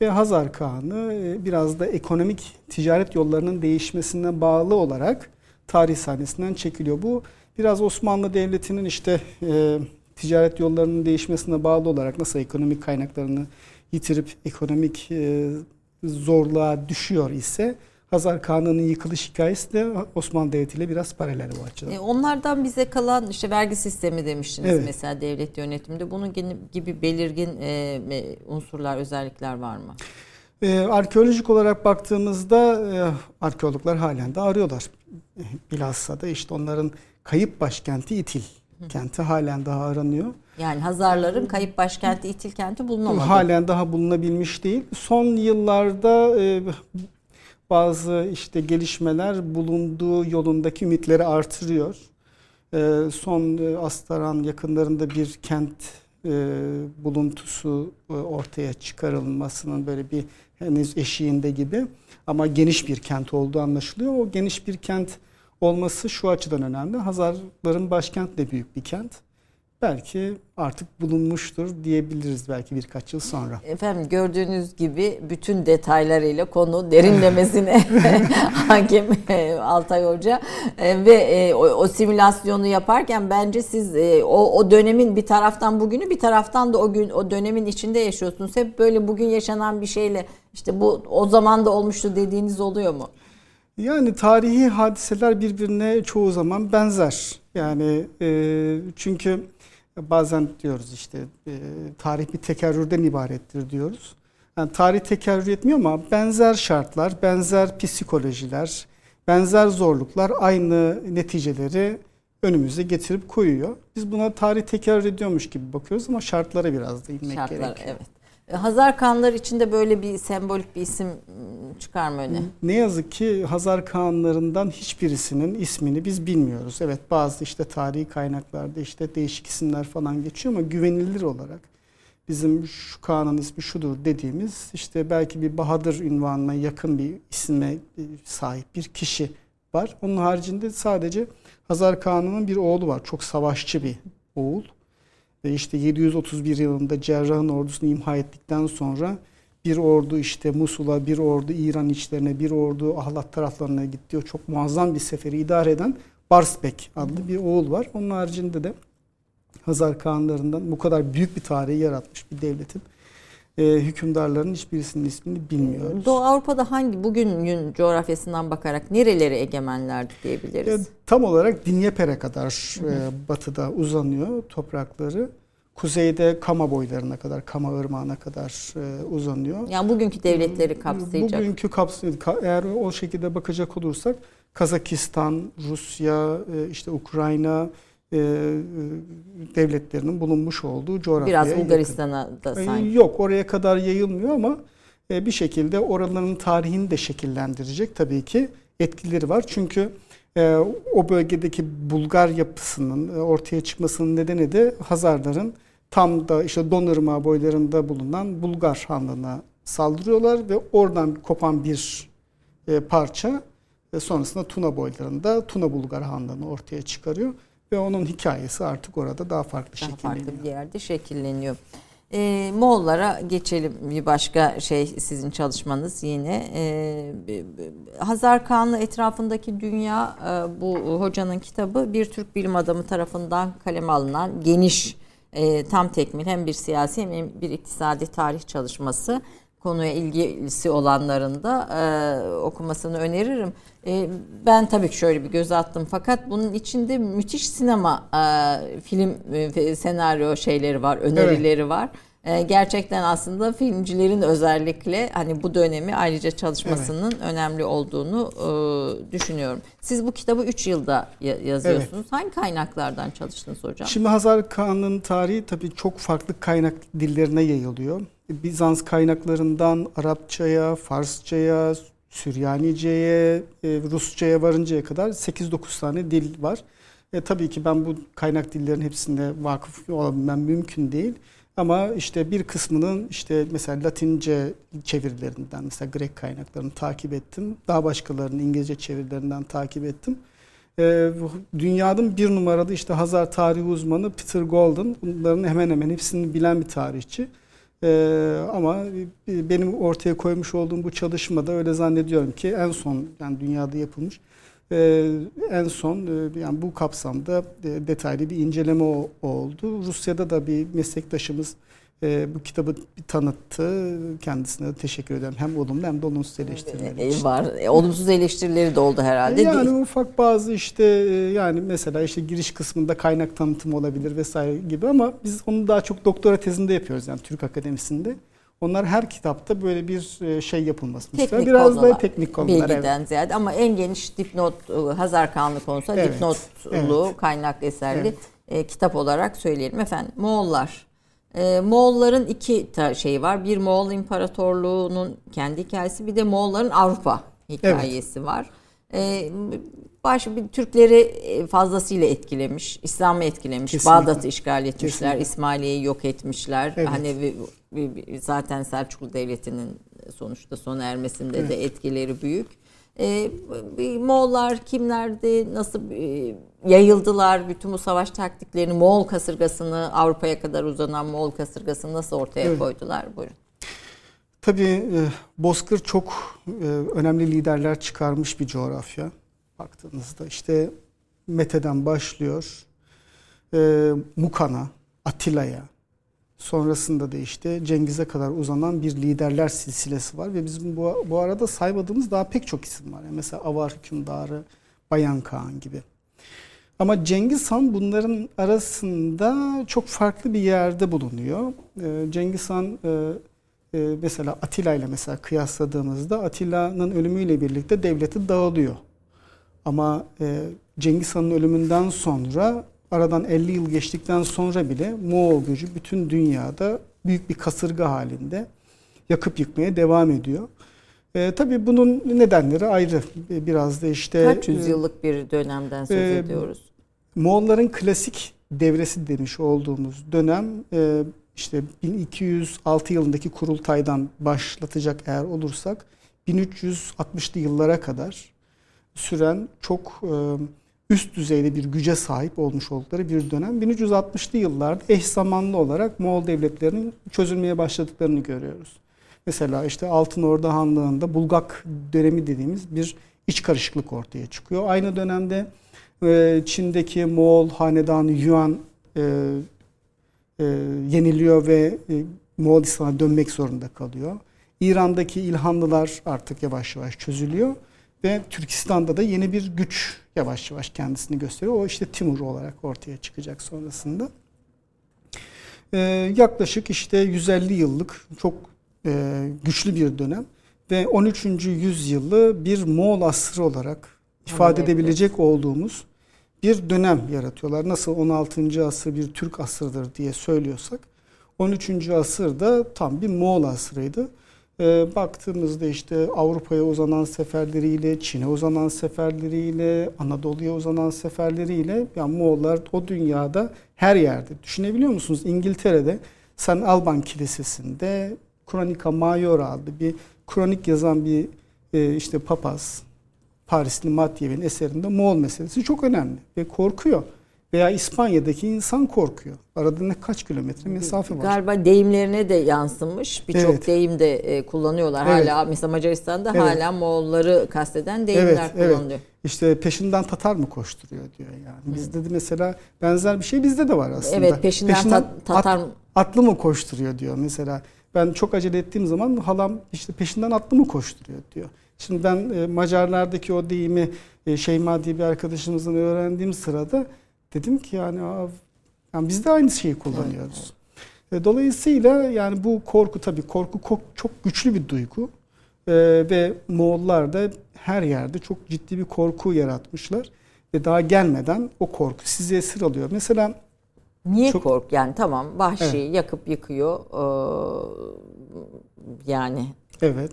Ve Hazar Kağan'ı e, biraz da ekonomik ticaret yollarının değişmesine bağlı olarak tarih sahnesinden çekiliyor. Bu biraz Osmanlı Devleti'nin işte e, ticaret yollarının değişmesine bağlı olarak nasıl ekonomik kaynaklarını yitirip ekonomik e, zorluğa düşüyor ise Hazar Kağan'ın yıkılış hikayesi de Osmanlı Devleti ile biraz paralel bu açıdan. E, onlardan bize kalan işte vergi sistemi demiştiniz evet. mesela devlet yönetiminde. Bunun gibi belirgin e, unsurlar, özellikler var mı? E, arkeolojik olarak baktığımızda e, arkeologlar halen de arıyorlar. Bilhassa da işte onların kayıp başkenti İtil kenti halen daha aranıyor. Yani Hazarların kayıp başkenti İtil kenti bulunamadı. Halen daha bulunabilmiş değil. Son yıllarda e, bazı işte gelişmeler bulunduğu yolundaki ümitleri artırıyor. E, son e, Astaran yakınlarında bir kent e, buluntusu e, ortaya çıkarılmasının böyle bir henüz eşiğinde gibi ama geniş bir kent olduğu anlaşılıyor. O geniş bir kent olması şu açıdan önemli. Hazarların başkent de büyük bir kent belki artık bulunmuştur diyebiliriz belki birkaç yıl sonra. Efendim gördüğünüz gibi bütün detaylarıyla konu derinlemesine (laughs) (laughs) hakim e, Altay Hoca e, ve e, o, o simülasyonu yaparken bence siz o, o dönemin bir taraftan bugünü bir taraftan da o gün o dönemin içinde yaşıyorsunuz. Hep böyle bugün yaşanan bir şeyle işte bu o zaman da olmuştu dediğiniz oluyor mu? Yani tarihi hadiseler birbirine çoğu zaman benzer. Yani e, çünkü Bazen diyoruz işte e, tarih bir tekerrürden ibarettir diyoruz. Yani tarih tekerrür etmiyor ama benzer şartlar, benzer psikolojiler, benzer zorluklar aynı neticeleri önümüze getirip koyuyor. Biz buna tarih tekerrür ediyormuş gibi bakıyoruz ama şartlara biraz da inmek Şartlar, gerekiyor. Evet. Hazar Kağanları içinde böyle bir sembolik bir isim çıkar mı öne? Ne yazık ki Hazar Kağanlarından hiçbirisinin ismini biz bilmiyoruz. Evet bazı işte tarihi kaynaklarda işte değişik isimler falan geçiyor ama güvenilir olarak bizim şu Kaan'ın ismi şudur dediğimiz işte belki bir Bahadır ünvanına yakın bir isme sahip bir kişi var. Onun haricinde sadece Hazar Kağan'ın bir oğlu var. Çok savaşçı bir oğul. Ve işte 731 yılında Cerrah'ın ordusunu imha ettikten sonra bir ordu işte Musul'a, bir ordu İran içlerine, bir ordu Ahlat taraflarına gitti. Çok muazzam bir seferi idare eden Barsbek adlı bir oğul var. Onun haricinde de Hazar Kağanlarından bu kadar büyük bir tarihi yaratmış bir devletin e, hükümdarların hiçbirisinin ismini bilmiyoruz. Doğu Avrupa'da hangi bugünün coğrafyasından bakarak nereleri egemenlerdi diyebiliriz? E, tam olarak Dinyeper'e kadar e, batıda uzanıyor toprakları. Kuzeyde Kama boylarına kadar, Kama ırmağına kadar e, uzanıyor. Yani bugünkü devletleri kapsayacak. Bugünkü kapsayacak. Eğer o şekilde bakacak olursak Kazakistan, Rusya, e, işte Ukrayna, e, devletlerinin bulunmuş olduğu coğrafyaya Biraz Bulgaristan'a da e, sanki. Yok oraya kadar yayılmıyor ama e, bir şekilde oraların tarihini de şekillendirecek tabii ki etkileri var. Çünkü e, o bölgedeki Bulgar yapısının e, ortaya çıkmasının nedeni de Hazarların tam da işte Donırma boylarında bulunan Bulgar Hanlığı'na saldırıyorlar ve oradan kopan bir e, parça ve sonrasında Tuna boylarında Tuna Bulgar Hanlığı'nı ortaya çıkarıyor ve onun hikayesi artık orada daha farklı daha şekilleniyor. farklı bir yerde şekilleniyor. E, Moğollara geçelim bir başka şey sizin çalışmanız yine. E, Hazar Kağanlı etrafındaki dünya e, bu hocanın kitabı bir Türk bilim adamı tarafından kaleme alınan geniş e, tam tekmil hem bir siyasi hem bir iktisadi tarih çalışması konuya ilgisi olanların da e, okumasını öneririm. E, ben tabii ki şöyle bir göz attım fakat bunun içinde müthiş sinema e, film e, senaryo şeyleri var, önerileri evet. var. E, gerçekten aslında filmcilerin özellikle hani bu dönemi ayrıca çalışmasının evet. önemli olduğunu e, düşünüyorum. Siz bu kitabı 3 yılda yazıyorsunuz. Evet. Hangi kaynaklardan çalıştınız hocam? Şimdi Hazar Kağan'ın tarihi tabii çok farklı kaynak dillerine yayılıyor. Bizans kaynaklarından Arapçaya, Farsçaya, Süryanice'ye, e, Rusça'ya varıncaya kadar 8-9 tane dil var. E, tabii ki ben bu kaynak dillerin hepsinde vakıf olabilmem mümkün değil. Ama işte bir kısmının işte mesela Latince çevirilerinden mesela Grek kaynaklarını takip ettim. Daha başkalarının İngilizce çevirilerinden takip ettim. Ee, dünyanın bir numaralı işte Hazar tarihi uzmanı Peter Golden. Bunların hemen hemen hepsini bilen bir tarihçi. Ee, ama benim ortaya koymuş olduğum bu çalışmada öyle zannediyorum ki en son yani dünyada yapılmış e, en son e, yani bu kapsamda e, detaylı bir inceleme oldu. Rusya'da da bir meslektaşımız e, bu kitabı bir tanıttı. Kendisine de teşekkür ederim. Hem olumlu hem de olumsuz eleştirileri için. Var. E, olumsuz eleştirileri de oldu herhalde. Yani değil. ufak bazı işte yani mesela işte giriş kısmında kaynak tanıtımı olabilir vesaire gibi ama biz onu daha çok doktora tezinde yapıyoruz yani Türk Akademisinde. Onlar her kitapta böyle bir e, şey yapılması. Teknik Biraz konular, da teknik konular. Bilgiden evet. ziyade ama en geniş dipnot e, Hazar Kanlı konusu evet, dipnotlu evet. kaynak eserli evet. e, kitap olarak söyleyelim. Efendim Moğollar. E, Moğolların iki şeyi var. Bir Moğol İmparatorluğu'nun kendi hikayesi bir de Moğolların Avrupa hikayesi evet. var. E, baş bir Türkleri e, fazlasıyla etkilemiş, İslam'ı etkilemiş. Kesinlikle. Bağdat'ı işgal etmişler. İsmailiye'yi yok etmişler. Evet. Hani zaten Selçuklu Devleti'nin sonuçta sona ermesinde evet. de etkileri büyük. Ee, Moğollar kimlerdi, nasıl e, yayıldılar, bütün bu savaş taktiklerini, Moğol kasırgasını, Avrupa'ya kadar uzanan Moğol kasırgasını nasıl ortaya evet. koydular? Buyurun. Tabii e, Bozkır çok e, önemli liderler çıkarmış bir coğrafya. Baktığınızda işte Mete'den başlıyor, e, Mukan'a, Atilla'ya, sonrasında da işte Cengiz'e kadar uzanan bir liderler silsilesi var ve bizim bu, bu arada saymadığımız daha pek çok isim var. Yani mesela Avar hükümdarı, Bayan Kağan gibi. Ama Cengiz Han bunların arasında çok farklı bir yerde bulunuyor. Ee, Cengiz Han e, e, mesela Atilla ile mesela kıyasladığımızda Atilla'nın ölümüyle birlikte devleti dağılıyor. Ama e, Cengiz Han'ın ölümünden sonra aradan 50 yıl geçtikten sonra bile Moğol gücü bütün dünyada büyük bir kasırga halinde yakıp yıkmaya devam ediyor. E, tabii bunun nedenleri ayrı. Biraz da işte... Kaç yüzyıllık bir dönemden söz e, ediyoruz? Moğolların klasik devresi demiş olduğumuz dönem e, işte 1206 yılındaki kurultaydan başlatacak eğer olursak 1360'lı yıllara kadar süren çok e, üst düzeyde bir güce sahip olmuş oldukları bir dönem. 1360'lı yıllarda eş zamanlı olarak Moğol devletlerinin çözülmeye başladıklarını görüyoruz. Mesela işte Altın Ordu Hanlığı'nda Bulgak dönemi dediğimiz bir iç karışıklık ortaya çıkıyor. Aynı dönemde e, Çin'deki Moğol hanedanı Yuan e, yeniliyor ve Moğolistan'a dönmek zorunda kalıyor. İran'daki İlhanlılar artık yavaş yavaş çözülüyor. Ve Türkistan'da da yeni bir güç yavaş yavaş kendisini gösteriyor. O işte Timur olarak ortaya çıkacak sonrasında. Ee, yaklaşık işte 150 yıllık çok e, güçlü bir dönem ve 13. yüzyılı bir Moğol asrı olarak ifade edebilecek olduğumuz bir dönem yaratıyorlar. Nasıl 16. asır bir Türk asırdır diye söylüyorsak 13. asır da tam bir Moğol asrıydı. E, baktığımızda işte Avrupa'ya uzanan seferleriyle, Çin'e uzanan seferleriyle, Anadolu'ya uzanan seferleriyle yani Moğollar o dünyada her yerde. Düşünebiliyor musunuz? İngiltere'de San Alban Kilisesi'nde Kronika Major adlı bir kronik yazan bir e, işte papaz Parisli Mathiev'in eserinde Moğol meselesi çok önemli ve korkuyor. Veya İspanya'daki insan korkuyor. Arada ne kaç kilometre mesafe var. Galiba deyimlerine de yansımış. Birçok evet. deyim de e, kullanıyorlar. Evet. Hala mesela Macaristan'da evet. hala Moğolları kasteden deyimler evet, kullanılıyor. Evet. İşte peşinden Tatar mı koşturuyor diyor yani. Bizde de mesela benzer bir şey bizde de var aslında. Evet peşinden, peşinden ta- Tatar at, atlı mı koşturuyor diyor mesela. Ben çok acele ettiğim zaman halam işte peşinden atlı mı koşturuyor diyor. Şimdi ben e, Macarlardaki o deyimi e, Şeyma diye bir arkadaşımızdan öğrendiğim sırada Dedim ki yani, yani biz de aynı şeyi kullanıyoruz. Evet. Dolayısıyla yani bu korku tabii korku çok güçlü bir duygu. Ee, ve Moğollar da her yerde çok ciddi bir korku yaratmışlar. Ve daha gelmeden o korku sizi esir alıyor. Mesela Niye çok... kork? Yani tamam vahşi evet. yakıp yıkıyor. Ee, yani Evet.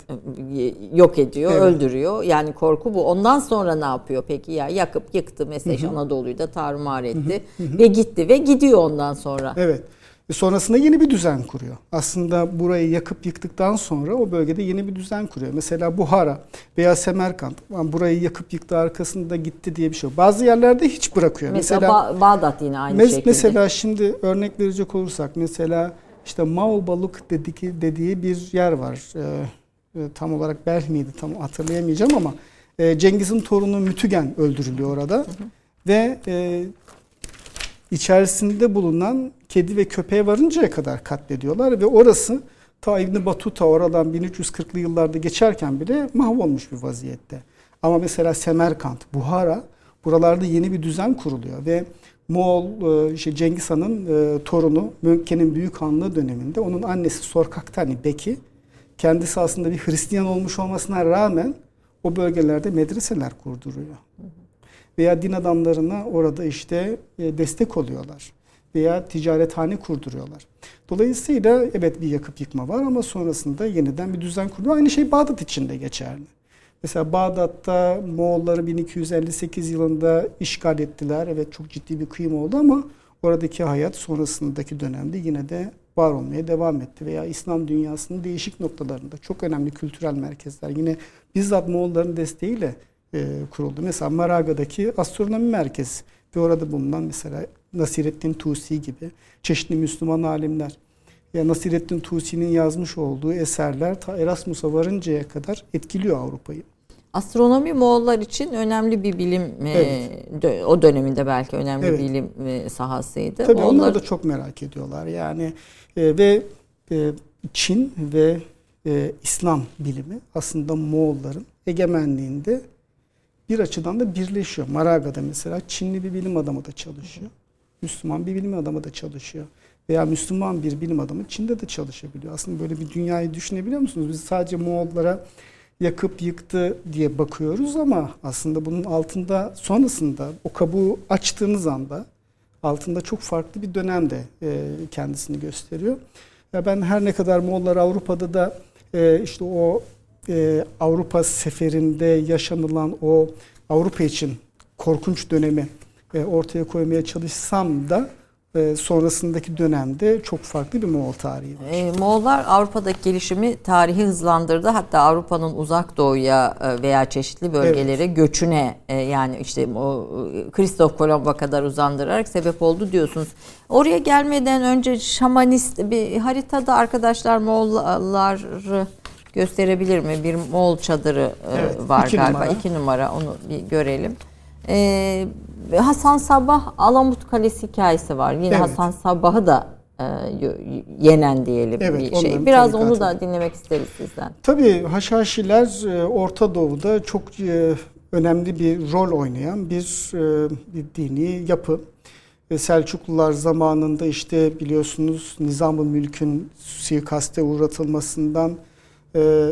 Yok ediyor, evet. öldürüyor. Yani korku bu. Ondan sonra ne yapıyor peki? Ya yakıp yıktı mesela. Anadolu'yu da tarumar etti hı hı. ve gitti ve gidiyor ondan sonra. Evet. Ve sonrasında yeni bir düzen kuruyor. Aslında burayı yakıp yıktıktan sonra o bölgede yeni bir düzen kuruyor. Mesela Buhara veya Semerkant burayı yakıp yıktı arkasında gitti diye bir şey yok. Bazı yerlerde hiç bırakıyor. Mesela, mesela ba- Bağdat yine aynı mes- şekilde. Mesela şimdi örnek verecek olursak mesela işte Mao balık dediği, dediği bir yer var. Ee, tam olarak Belh miydi tam hatırlayamayacağım ama e, Cengiz'in torunu Mütügen öldürülüyor orada. Hı hı. Ve e, içerisinde bulunan kedi ve köpeğe varıncaya kadar katlediyorlar ve orası ta İbn Batuta oradan 1340'lı yıllarda geçerken bile mahvolmuş bir vaziyette. Ama mesela Semerkant, Buhara buralarda yeni bir düzen kuruluyor ve Moğol e, işte Cengiz Han'ın e, torunu Mönke'nin büyük hanlığı döneminde onun annesi Sorkaktani Beki kendisi aslında bir Hristiyan olmuş olmasına rağmen o bölgelerde medreseler kurduruyor. Veya din adamlarına orada işte e, destek oluyorlar. Veya ticarethane kurduruyorlar. Dolayısıyla evet bir yakıp yıkma var ama sonrasında yeniden bir düzen kuruluyor. Aynı şey Bağdat için de geçerli. Mesela Bağdat'ta Moğolları 1258 yılında işgal ettiler. Evet çok ciddi bir kıyım oldu ama oradaki hayat sonrasındaki dönemde yine de var olmaya devam etti. Veya İslam dünyasının değişik noktalarında çok önemli kültürel merkezler yine bizzat Moğolların desteğiyle e, kuruldu. Mesela Maraga'daki astronomi merkezi ve orada bulunan mesela Nasirettin Tusi gibi çeşitli Müslüman alimler. Ya Nasirettin Tusi'nin yazmış olduğu eserler ta Erasmus'a varıncaya kadar etkiliyor Avrupa'yı. Astronomi Moğollar için önemli bir bilim e, evet. e, o döneminde belki önemli evet. bilim e, sahasıydı. Tabii Moğollar... onlar da çok merak ediyorlar. Yani e, ve e, Çin ve e, İslam bilimi aslında Moğolların egemenliğinde bir açıdan da birleşiyor. Maraga'da mesela Çinli bir bilim adamı da çalışıyor. Müslüman bir bilim adamı da çalışıyor. Veya Müslüman bir bilim adamı Çin'de de çalışabiliyor. Aslında böyle bir dünyayı düşünebiliyor musunuz? Biz sadece Moğollara yakıp yıktı diye bakıyoruz ama aslında bunun altında sonrasında o kabuğu açtığınız anda altında çok farklı bir dönemde e, kendisini gösteriyor. Ya ben her ne kadar Moğollar Avrupa'da da e, işte o e, Avrupa seferinde yaşanılan o Avrupa için korkunç dönemi e, ortaya koymaya çalışsam da sonrasındaki dönemde çok farklı bir Moğol tarihi var. E, Moğollar Avrupa'daki gelişimi tarihi hızlandırdı. Hatta Avrupa'nın uzak doğuya e, veya çeşitli bölgelere evet. göçüne e, yani işte o Kristof Kolomba kadar uzandırarak sebep oldu diyorsunuz. Oraya gelmeden önce şamanist bir haritada arkadaşlar Moğolları gösterebilir mi? Bir Moğol çadırı e, evet, var iki galiba. Numara. İki numara onu bir görelim. Ee, Hasan Sabah Alamut Kalesi hikayesi var. Yine evet. Hasan Sabah'ı da e, yenen diyelim evet, bir şey. Biraz onu da dinlemek isteriz sizden. Tabii Haşhaşiler e, Orta Doğu'da çok e, önemli bir rol oynayan bir, e, bir dini yapı. Selçuklular zamanında işte biliyorsunuz Nizam-ı Mülk'ün suikaste uğratılmasından e,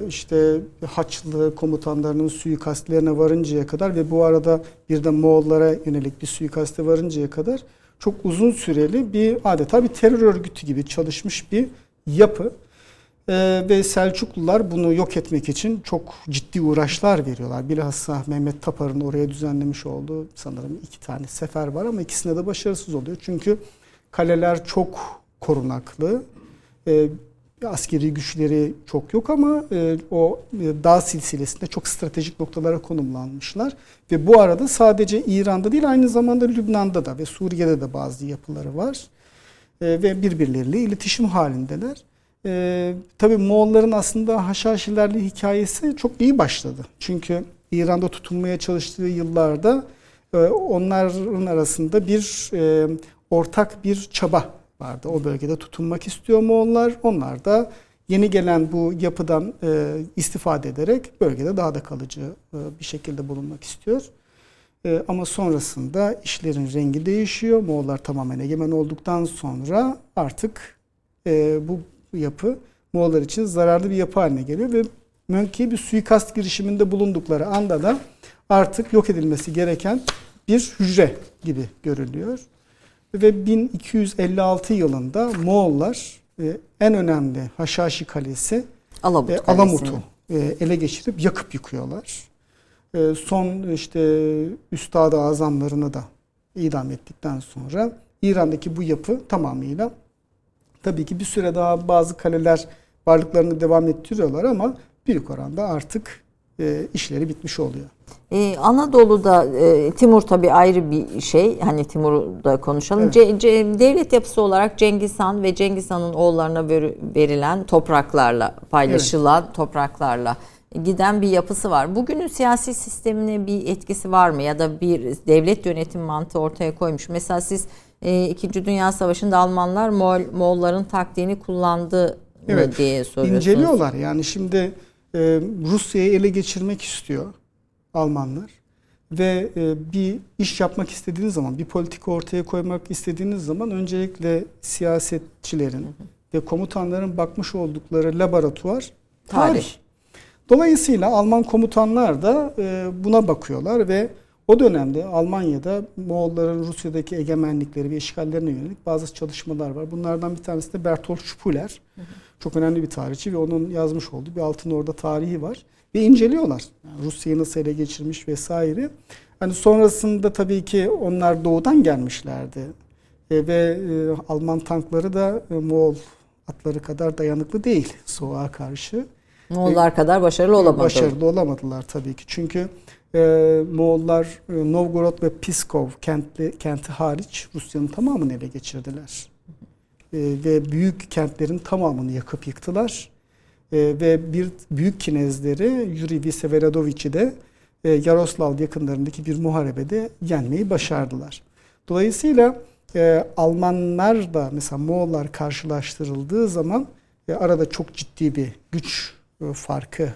işte Haçlı komutanlarının suikastlerine varıncaya kadar ve bu arada bir de Moğollara yönelik bir suikaste varıncaya kadar çok uzun süreli bir adeta bir terör örgütü gibi çalışmış bir yapı. Ee, ve Selçuklular bunu yok etmek için çok ciddi uğraşlar veriyorlar. Bilhassa Mehmet Tapar'ın oraya düzenlemiş olduğu sanırım iki tane sefer var ama ikisinde de başarısız oluyor. Çünkü kaleler çok korunaklı. Ee, askeri güçleri çok yok ama e, o e, dağ silsilesinde çok stratejik noktalara konumlanmışlar. Ve bu arada sadece İran'da değil aynı zamanda Lübnan'da da ve Suriye'de de bazı yapıları var. E, ve birbirleriyle iletişim halindeler. E, tabii Moğolların aslında Haşhaşilerle hikayesi çok iyi başladı. Çünkü İran'da tutulmaya çalıştığı yıllarda e, onların arasında bir e, ortak bir çaba vardı. O bölgede tutunmak istiyor Moğollar. Onlar da yeni gelen bu yapıdan e, istifade ederek bölgede daha da kalıcı e, bir şekilde bulunmak istiyor. E, ama sonrasında işlerin rengi değişiyor. Moğollar tamamen egemen olduktan sonra artık e, bu yapı Moğollar için zararlı bir yapı haline geliyor ve Mönke'ye bir suikast girişiminde bulundukları anda da artık yok edilmesi gereken bir hücre gibi görülüyor ve 1256 yılında Moğollar e, en önemli Haşhaşi Kalesi Alamut e, Alamut'u e, ele geçirip yakıp yıkıyorlar. E, son işte üstad-ı azamlarını da idam ettikten sonra İran'daki bu yapı tamamıyla tabii ki bir süre daha bazı kaleler varlıklarını devam ettiriyorlar ama büyük oranda artık e, işleri bitmiş oluyor. Ee, Anadolu'da e, Timur tabii ayrı bir şey. Hani Timur'u da konuşalım. Evet. Ce, ce, devlet yapısı olarak Cengiz Han ve Cengiz Han'ın oğullarına ver, verilen topraklarla paylaşılan evet. topraklarla giden bir yapısı var. Bugünün siyasi sistemine bir etkisi var mı ya da bir devlet yönetim mantığı ortaya koymuş. Mesela siz e, İkinci Dünya Savaşı'nda Almanlar Moğol, Moğolların taktiğini kullandı evet, diye soruyorsunuz. İnceliyorlar yani şimdi e, Rusya'yı ele geçirmek istiyor Almanlar ve e, bir iş yapmak istediğiniz zaman, bir politika ortaya koymak istediğiniz zaman öncelikle siyasetçilerin ve komutanların bakmış oldukları laboratuvar tarih. tarih. Dolayısıyla Alman komutanlar da e, buna bakıyorlar ve o dönemde Almanya'da Moğolların Rusya'daki egemenlikleri ve işgallerine yönelik bazı çalışmalar var. Bunlardan bir tanesi de Bertolt Spuler. Çok önemli bir tarihçi ve onun yazmış olduğu bir Altın Orda tarihi var. Ve inceliyorlar. Yani Rusya'yı nasıl ele geçirmiş vesaire. Hani sonrasında tabii ki onlar doğudan gelmişlerdi. E, ve e, Alman tankları da e, Moğol atları kadar dayanıklı değil soğuğa karşı. Moğollar e, kadar başarılı olamadılar. Başarılı olamadılar tabii ki. Çünkü e, Moğollar e, Novgorod ve Pskov kentli, kenti hariç Rusya'nın tamamını ele geçirdiler. E, ve büyük kentlerin tamamını yakıp yıktılar. E, ve bir büyük kinezleri Yuri Viseverodoviç'i de e, Yaroslav yakınlarındaki bir muharebede yenmeyi başardılar. Dolayısıyla e, Almanlar da mesela Moğollar karşılaştırıldığı zaman e, arada çok ciddi bir güç farkı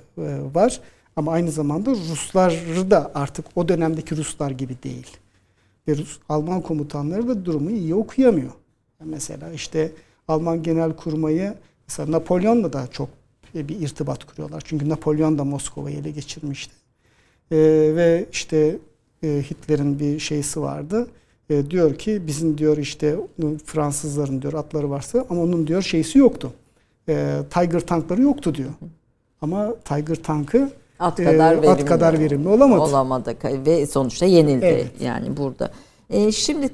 var. Ama aynı zamanda Rusları da artık o dönemdeki Ruslar gibi değil. Ve Rus, Alman komutanları da durumu iyi okuyamıyor. Mesela işte Alman genel kurmayı mesela Napolyon'la da çok bir irtibat kuruyorlar. Çünkü Napolyon da Moskova'yı ele geçirmişti. Ee, ve işte e, Hitler'in bir şeysi vardı. E, diyor ki bizim diyor işte Fransızların diyor atları varsa ama onun diyor şeysi yoktu. E, Tiger tankları yoktu diyor. Ama Tiger tankı at kadar, e, at kadar verimli olamadı. Olamadı ve sonuçta yenildi evet. yani burada. E, şimdi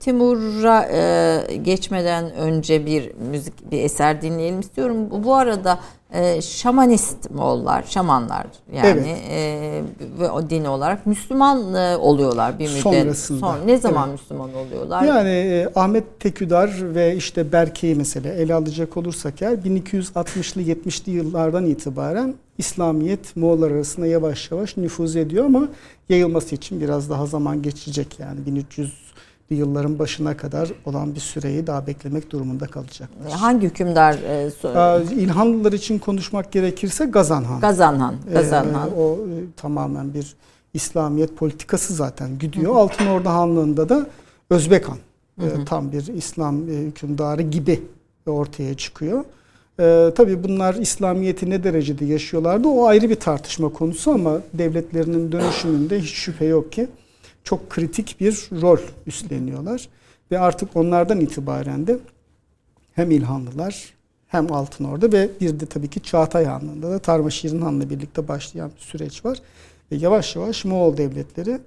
Timur'a e, geçmeden önce bir müzik bir eser dinleyelim istiyorum. Bu, arada e, şamanist Moğollar, şamanlar yani evet. e, ve o din olarak Müslüman e, oluyorlar bir müddet. Sonrasında. Son, ne zaman evet. Müslüman oluyorlar? Yani e, Ahmet Teküdar ve işte Berke'yi mesela ele alacak olursak eğer 1260'lı 70'li yıllardan itibaren İslamiyet Moğollar arasında yavaş yavaş nüfuz ediyor ama yayılması için biraz daha zaman geçecek yani 1300 yılların başına kadar olan bir süreyi daha beklemek durumunda kalacaklar. Hangi hükümdar? E, İlhanlılar için konuşmak gerekirse Gazanhan. Gazanhan. Gazanhan. E, o e, tamamen bir İslamiyet politikası zaten gidiyor. Hı hı. Altın Orda Hanlığı'nda da Özbek Han. Hı hı. E, tam bir İslam e, hükümdarı gibi ortaya çıkıyor. E, tabii bunlar İslamiyet'i ne derecede yaşıyorlardı o ayrı bir tartışma konusu ama devletlerinin dönüşümünde hiç şüphe yok ki çok kritik bir rol üstleniyorlar. Ve artık onlardan itibaren de hem İlhanlılar hem Altın Orda ve bir de tabii ki Çağatay Hanlığı'nda da Tarmaşirin Han'la birlikte başlayan bir süreç var. Ve yavaş yavaş Moğol devletleri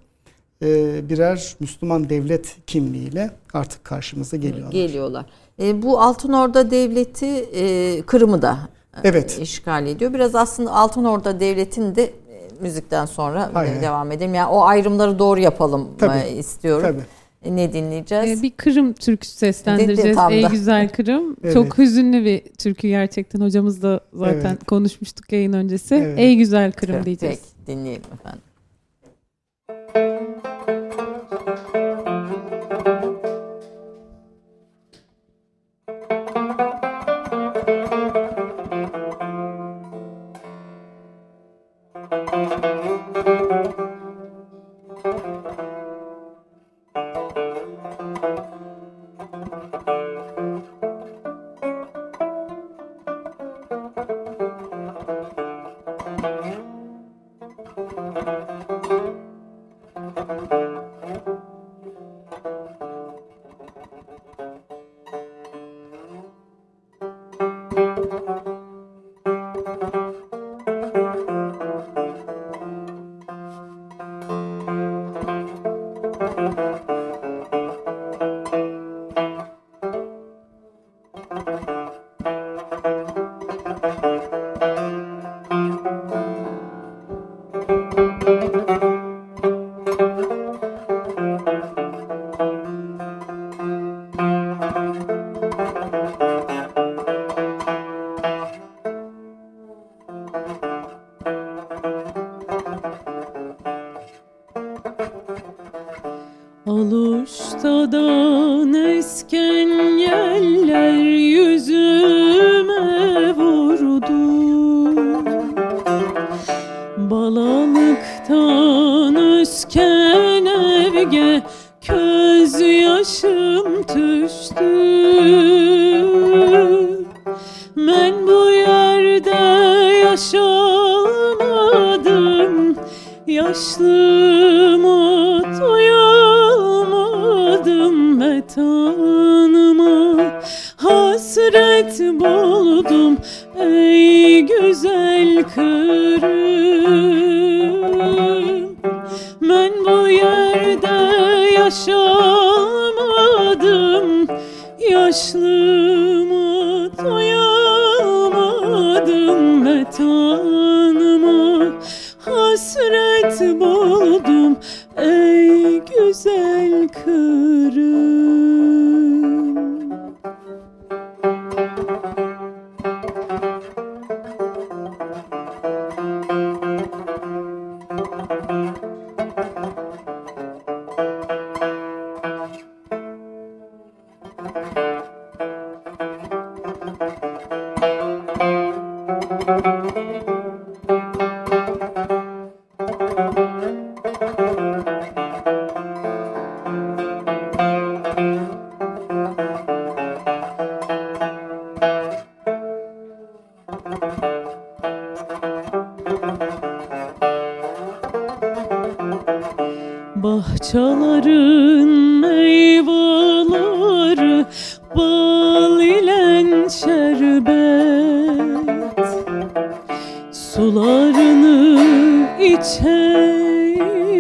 e, birer Müslüman devlet kimliğiyle artık karşımıza geliyorlar. Geliyorlar. E, bu Altın Orda devleti e, Kırım'ı da evet. işgal ediyor. Biraz aslında Altın Orda devletinin de müzikten sonra Hayır. devam edelim. Yani o ayrımları doğru yapalım Tabii. istiyorum. Tabii. E, ne dinleyeceğiz? Ee, bir Kırım türküsü seslendireceğiz. Ey güzel Kırım. (laughs) evet. Çok hüzünlü bir türkü gerçekten. Hocamız da zaten evet. konuşmuştuk yayın öncesi. Evet. Ey güzel Kırım diyeceğiz. Peki dinleyelim efendim.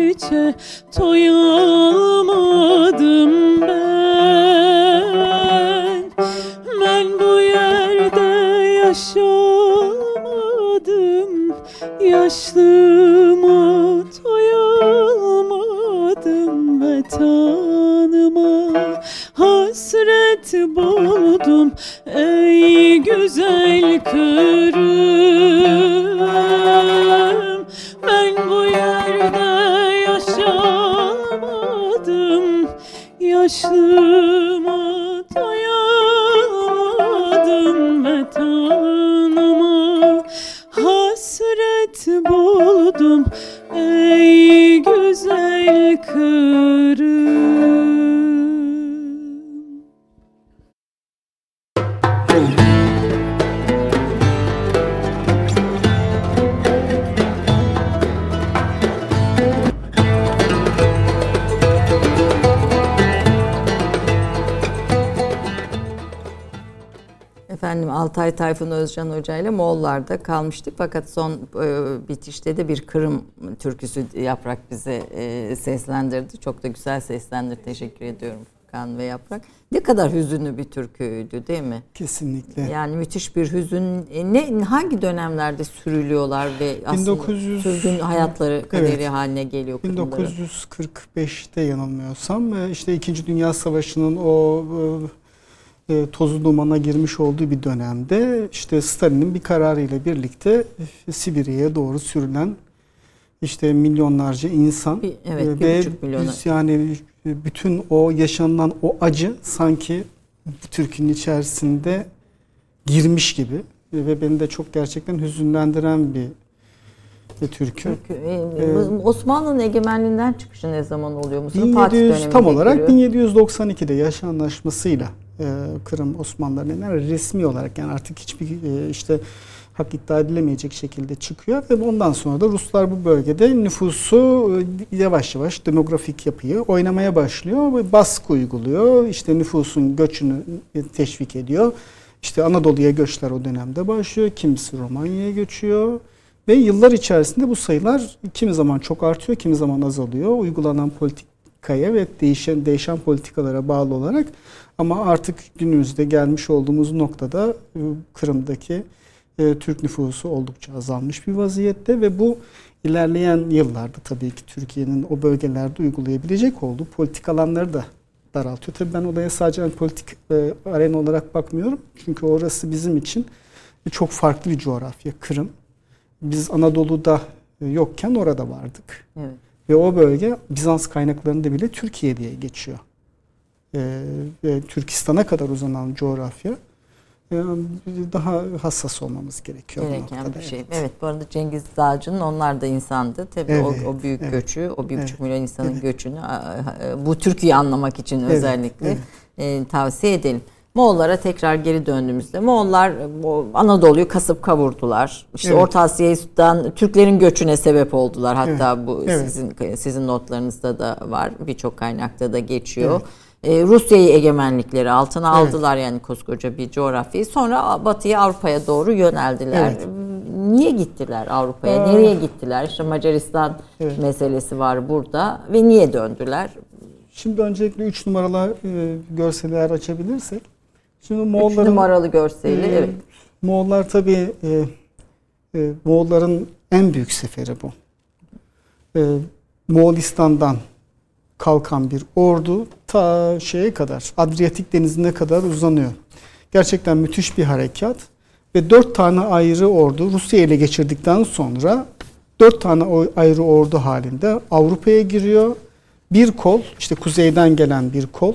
İçe toyamadım ben. Ben bu yerde yaşamadım. Yaşlıma Özcan Hoca ile Moğollar'da kalmıştık. Fakat son e, bitişte de bir Kırım türküsü Yaprak bize e, seslendirdi. Çok da güzel seslendirdi. Teşekkür ediyorum Kan ve Yaprak. Ne kadar hüzünlü bir türküydü değil mi? Kesinlikle. Yani müthiş bir hüzün. E, ne hangi dönemlerde sürülüyorlar ve aslında 1900 sürgün hayatları kaderi Evet. haline geliyor Kırımların? 1945'te yanılmıyorsam e, işte 2. Dünya Savaşı'nın o e, e, tozu dumana girmiş olduğu bir dönemde işte Stalin'in bir kararıyla birlikte e, Sibirya'ya doğru sürülen işte milyonlarca insan Bir- evet, e, ve biz yani bütün o yaşanılan o acı sanki bu türkünün içerisinde girmiş gibi E, ve beni de çok gerçekten hüzünlendiren bir, bir türkü. Türkü, e, Ee, Osmanlı'nın egemenliğinden çıkışı ne zaman oluyor? Mustafa Fatih 1700 döneminde tam olarak giriyor. 1792'de yaş anlaşmasıyla e, Kırım Osmanlılarının yani resmi olarak yani artık hiçbir e, işte hak iddia edilemeyecek şekilde çıkıyor ve ondan sonra da Ruslar bu bölgede nüfusu e, yavaş yavaş demografik yapıyı oynamaya başlıyor baskı uyguluyor. İşte nüfusun göçünü e, teşvik ediyor. İşte Anadolu'ya göçler o dönemde başlıyor. Kimisi Romanya'ya göçüyor. Ve yıllar içerisinde bu sayılar kimi zaman çok artıyor, kimi zaman azalıyor. Uygulanan politikaya ve değişen değişen politikalara bağlı olarak ama artık günümüzde gelmiş olduğumuz noktada e, Kırım'daki e, Türk nüfusu oldukça azalmış bir vaziyette ve bu ilerleyen yıllarda tabii ki Türkiye'nin o bölgelerde uygulayabilecek olduğu politik alanları da daraltıyor. Tabii ben olaya sadece hani politik e, arena olarak bakmıyorum. Çünkü orası bizim için çok farklı bir coğrafya Kırım. Biz Anadolu'da e, yokken orada vardık. Evet. Ve o bölge Bizans kaynaklarında bile Türkiye diye geçiyor. Ee, ve Türkistan'a kadar uzanan coğrafya e, daha hassas olmamız gerekiyor. Gereken bir şey. evet. Evet. bu arada Cengiz Dağcı'nın onlar da insandı. Tabii Evet, o, o büyük evet, göçü, o bir buçuk evet, milyon insanın evet. göçünü bu Türkiye'yi anlamak için Evet, özellikle evet. e, tavsiye edelim. Moğollara tekrar geri döndüğümüzde Moğollar Anadolu'yu kasıp kavurdular. İşte evet. Orta Asya'dan Türklerin göçüne sebep oldular. Hatta evet. bu evet. sizin sizin notlarınızda da var. Birçok kaynakta da geçiyor. Evet. Ee, Rusya'yı egemenlikleri altına evet. aldılar yani koskoca bir coğrafyayı. Sonra Batı'ya Avrupa'ya doğru yöneldiler. Evet. Niye gittiler Avrupa'ya? Ee, Nereye gittiler? İşte Macaristan evet. meselesi var burada ve niye döndüler? Şimdi öncelikle 3 numaralı e, görseller açabilirsek. Şimdi Moğolların... 3 numaralı görseli, e, evet. Moğollar tabii e, e, Moğolların en büyük seferi bu. E, Moğolistan'dan kalkan bir ordu ta şeye kadar, Adriyatik denizine kadar uzanıyor. Gerçekten müthiş bir harekat ve dört tane ayrı ordu Rusya ile geçirdikten sonra dört tane ayrı ordu halinde Avrupa'ya giriyor. Bir kol, işte kuzeyden gelen bir kol,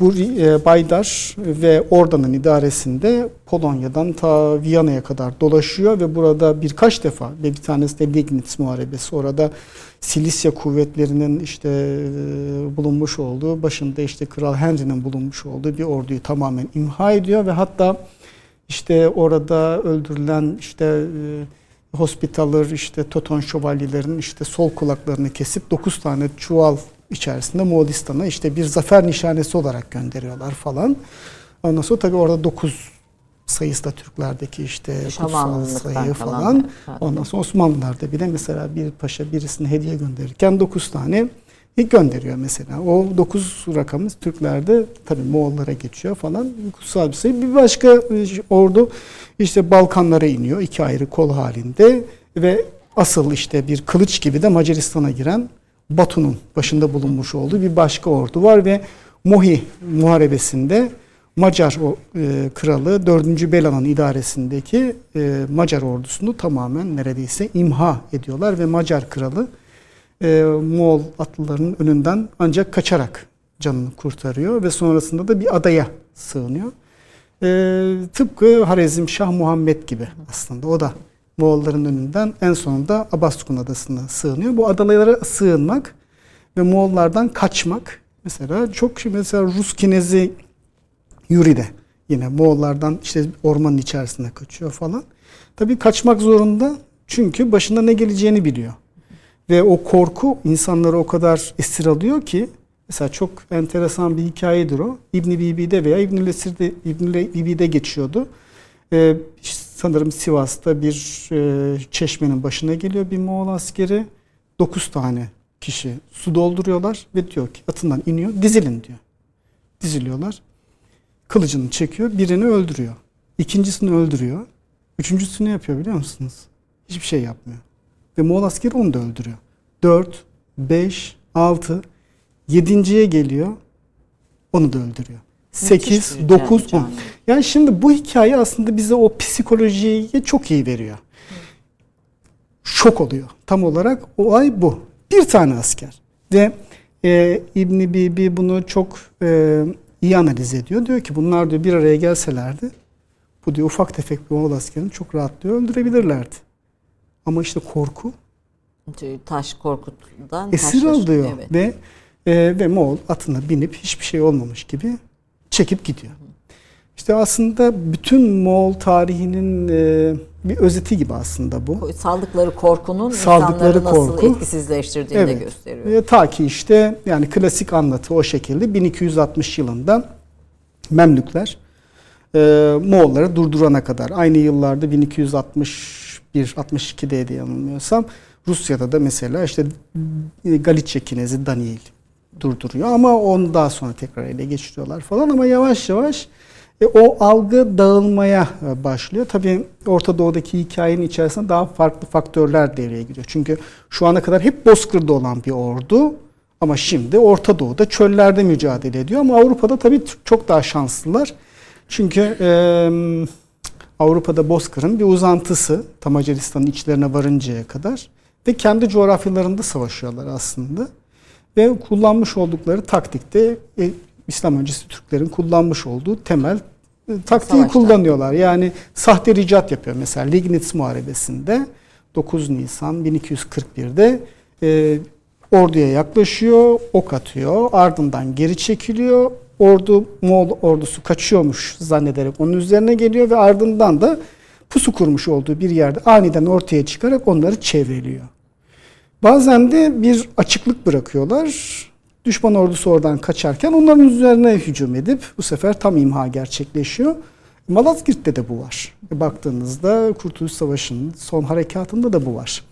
bu e, Baydar ve Orda'nın idaresinde Polonya'dan ta Viyana'ya kadar dolaşıyor ve burada birkaç defa ve bir tanesi de Liegnitz Muharebesi orada Silisya kuvvetlerinin işte e, bulunmuş olduğu başında işte Kral Henry'nin bulunmuş olduğu bir orduyu tamamen imha ediyor ve hatta işte orada öldürülen işte Hospitaller işte Toton şövalyelerinin işte sol kulaklarını kesip 9 tane çuval içerisinde Moğolistan'a işte bir zafer nişanesi olarak gönderiyorlar falan. Ondan sonra tabii orada 9 sayısı da Türklerdeki işte kutsal sayı falan. Ondan sonra Osmanlılar'da bile mesela bir paşa birisine hediye gönderirken 9 tane gönderiyor mesela. O 9 rakamımız Türklerde tabii Moğollara geçiyor falan. Kutsal bir sayı. Bir başka e, ordu işte Balkanlara iniyor iki ayrı kol halinde ve asıl işte bir kılıç gibi de Macaristan'a giren Batu'nun başında bulunmuş olduğu bir başka ordu var ve Mohi muharebesinde Macar o, e, kralı 4. Bela'nın idaresindeki e, Macar ordusunu tamamen neredeyse imha ediyorlar ve Macar kralı e, Moğol atlılarının önünden ancak kaçarak canını kurtarıyor ve sonrasında da bir adaya sığınıyor. E, tıpkı Harezm Şah Muhammed gibi aslında o da Moğolların önünden en sonunda Abaskun Adası'na sığınıyor. Bu adalara sığınmak ve Moğollardan kaçmak mesela çok mesela Rus kinezi Yuri de yine Moğollardan işte ormanın içerisinde kaçıyor falan. Tabii kaçmak zorunda çünkü başında ne geleceğini biliyor. Ve o korku insanları o kadar esir alıyor ki mesela çok enteresan bir hikayedir o. İbn Bibi'de veya İbn Lesir'de İbn Bibi'de geçiyordu. Ee, sanırım Sivas'ta bir e, çeşmenin başına geliyor bir Moğol askeri. Dokuz tane kişi su dolduruyorlar ve diyor ki atından iniyor dizilin diyor. Diziliyorlar. Kılıcını çekiyor birini öldürüyor. İkincisini öldürüyor. Üçüncüsünü yapıyor biliyor musunuz? Hiçbir şey yapmıyor. Ve Moğol askeri onu da öldürüyor. Dört, beş, altı, yedinciye geliyor. Onu da öldürüyor. 8, 9, 10. Yani şimdi bu hikaye aslında bize o psikolojiyi çok iyi veriyor. Şok oluyor. Tam olarak o ay bu. Bir tane asker. Ve e, İbni Bibi bunu çok e, iyi analiz ediyor. Diyor ki bunlar diyor bir araya gelselerdi bu diyor ufak tefek bir Moğol askerini çok rahat diyor öldürebilirlerdi. Ama işte korku taş korkutundan esir alıyor evet. ve e, ve Moğol atına binip hiçbir şey olmamış gibi çekip gidiyor. İşte aslında bütün Moğol tarihinin e, bir özeti gibi aslında bu. Saldıkları korkunun Saldıkları insanları nasıl korku, etkisizleştirdiğini evet. de gösteriyor. E, ta ki işte yani klasik anlatı o şekilde 1260 yılında Memlükler e, Moğolları durdurana kadar aynı yıllarda 1261-62'de diye yanılmıyorsam Rusya'da da mesela işte Galicia Kinezi Daniel durduruyor ama onu daha sonra tekrar ele geçiriyorlar falan ama yavaş yavaş e, o algı dağılmaya e, başlıyor. Tabii Orta Doğu'daki hikayenin içerisinde daha farklı faktörler devreye giriyor. Çünkü şu ana kadar hep Bozkır'da olan bir ordu ama şimdi Orta Doğu'da çöllerde mücadele ediyor. Ama Avrupa'da tabii çok daha şanslılar. Çünkü e, Avrupa'da Bozkır'ın bir uzantısı tam Macaristan'ın içlerine varıncaya kadar ve kendi coğrafyalarında savaşıyorlar aslında. Ve kullanmış oldukları taktikte e, İslam öncesi Türklerin kullanmış olduğu temel e, taktiği Savaşta. kullanıyorlar. Yani sahte ricat yapıyor. Mesela Lignitz Muharebesi'nde 9 Nisan 1241'de e, orduya yaklaşıyor, ok atıyor, ardından geri çekiliyor. ordu Moğol ordusu kaçıyormuş zannederek onun üzerine geliyor ve ardından da pusu kurmuş olduğu bir yerde aniden ortaya çıkarak onları çevreliyor. Bazen de bir açıklık bırakıyorlar. Düşman ordusu oradan kaçarken onların üzerine hücum edip bu sefer tam imha gerçekleşiyor. Malazgirt'te de bu var. Baktığınızda Kurtuluş Savaşı'nın son harekatında da bu var.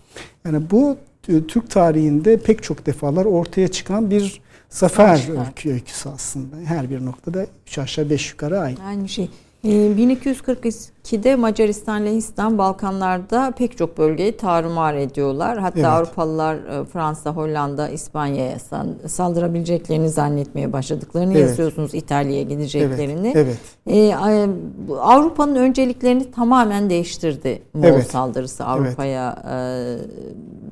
Yani bu e, Türk tarihinde pek çok defalar ortaya çıkan bir zafer öyküsü aslında. Her bir noktada 3 aşağı 5 yukarı aynı. Aynı şey. 1242'de ee, Macaristan, Lehistan, Balkanlarda pek çok bölgeyi tarumar ediyorlar. Hatta evet. Avrupalılar e, Fransa, Hollanda, İspanya'ya saldırabileceklerini zannetmeye başladıklarını evet. yazıyorsunuz İtalya'ya gideceklerini. Evet. evet. Ee, Avrupa'nın önceliklerini tamamen değiştirdi Moğol evet. saldırısı Avrupa'ya evet.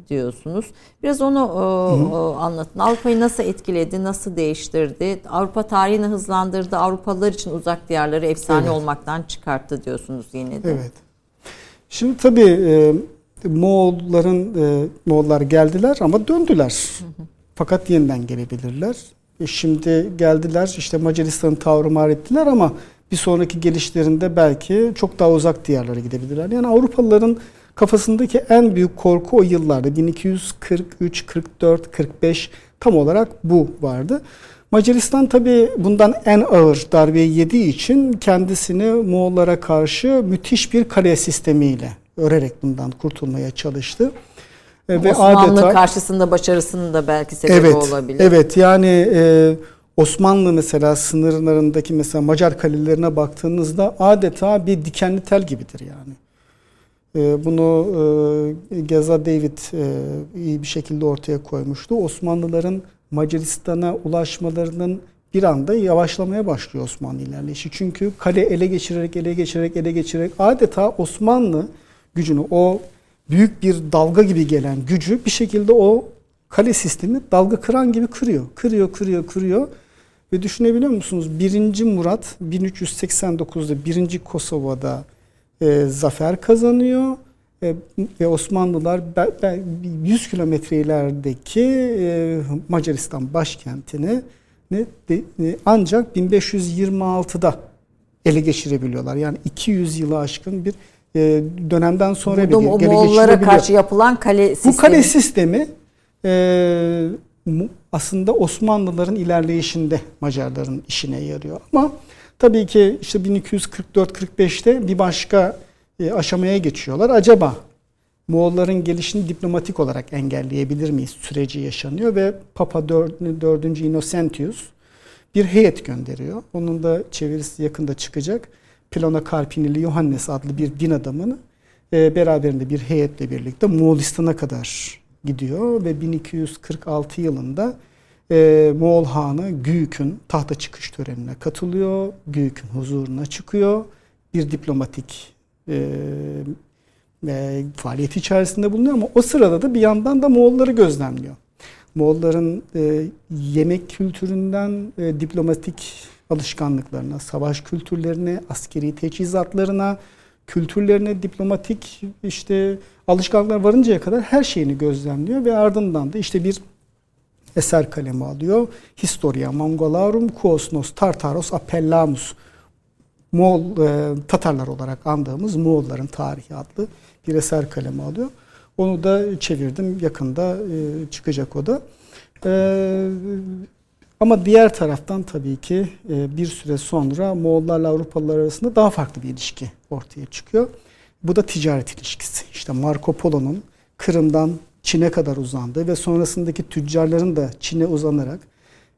Diyorsunuz. Biraz onu Hı-hı. anlatın. Avrupa'yı nasıl etkiledi, nasıl değiştirdi? Avrupa tarihini hızlandırdı. Avrupalılar için uzak diyarları efsane evet. olmaktan çıkarttı diyorsunuz yine de. Evet. Şimdi tabii e, Moğolların e, Moğollar geldiler ama döndüler. Hı hı. Fakat yeniden gelebilirler. E şimdi geldiler işte Macaristan'ı tavrımar ettiler ama bir sonraki gelişlerinde belki çok daha uzak diyarlara gidebilirler. Yani Avrupalıların kafasındaki en büyük korku o yıllarda 1243, 44, 45 tam olarak bu vardı. Macaristan tabi bundan en ağır darbeyi yediği için kendisini Moğollara karşı müthiş bir kale sistemiyle örerek bundan kurtulmaya çalıştı. E, ve Osmanlı adeta, karşısında başarısının da belki sebebi evet, olabilir. Evet yani e, Osmanlı mesela sınırlarındaki mesela Macar kalelerine baktığınızda adeta bir dikenli tel gibidir yani. E, bunu e, Geza David e, iyi bir şekilde ortaya koymuştu. Osmanlıların Macaristan'a ulaşmalarının bir anda yavaşlamaya başlıyor Osmanlı ilerleyişi. Çünkü kale ele geçirerek, ele geçirerek, ele geçirerek adeta Osmanlı gücünü, o büyük bir dalga gibi gelen gücü bir şekilde o kale sistemi dalga kıran gibi kırıyor. Kırıyor, kırıyor, kırıyor. Ve düşünebiliyor musunuz? 1. Murat 1389'da 1. Kosova'da e, zafer kazanıyor. E, ve Osmanlılar 100 kilometre ilerideki e, Macaristan başkentini ancak 1526'da ele geçirebiliyorlar. Yani 200 yılı aşkın bir e, dönemden sonra Burada bir ele Moğollara karşı yapılan kale sistemi. Bu kale sistemi aslında Osmanlıların ilerleyişinde Macarların işine yarıyor. Ama tabii ki işte 1244-45'te bir başka e, aşamaya geçiyorlar. Acaba Moğolların gelişini diplomatik olarak engelleyebilir miyiz süreci yaşanıyor ve Papa 4. 4. Innocentius bir heyet gönderiyor. Onun da çevirisi yakında çıkacak. Plona Karpinili Johannes adlı bir din adamını e, beraberinde bir heyetle birlikte Moğolistan'a kadar gidiyor ve 1246 yılında e, Moğol Hanı Güyük'ün tahta çıkış törenine katılıyor. Güyük'ün huzuruna çıkıyor. Bir diplomatik e, e, faaliyeti içerisinde bulunuyor ama o sırada da bir yandan da Moğolları gözlemliyor. Moğolların e, yemek kültüründen e, diplomatik alışkanlıklarına, savaş kültürlerine, askeri teçhizatlarına, kültürlerine, diplomatik işte alışkanlıklar varıncaya kadar her şeyini gözlemliyor ve ardından da işte bir eser kalemi alıyor. Historia Mongolarum Kuosnos Tartaros Appellamus Moğol e, Tatarlar olarak andığımız Moğolların tarihi adlı bir eser kalemi alıyor. Onu da çevirdim. Yakında e, çıkacak o da. E, ama diğer taraftan tabii ki e, bir süre sonra Moğollarla Avrupalılar arasında daha farklı bir ilişki ortaya çıkıyor. Bu da ticaret ilişkisi. İşte Marco Polo'nun Kırım'dan Çin'e kadar uzandığı ve sonrasındaki tüccarların da Çin'e uzanarak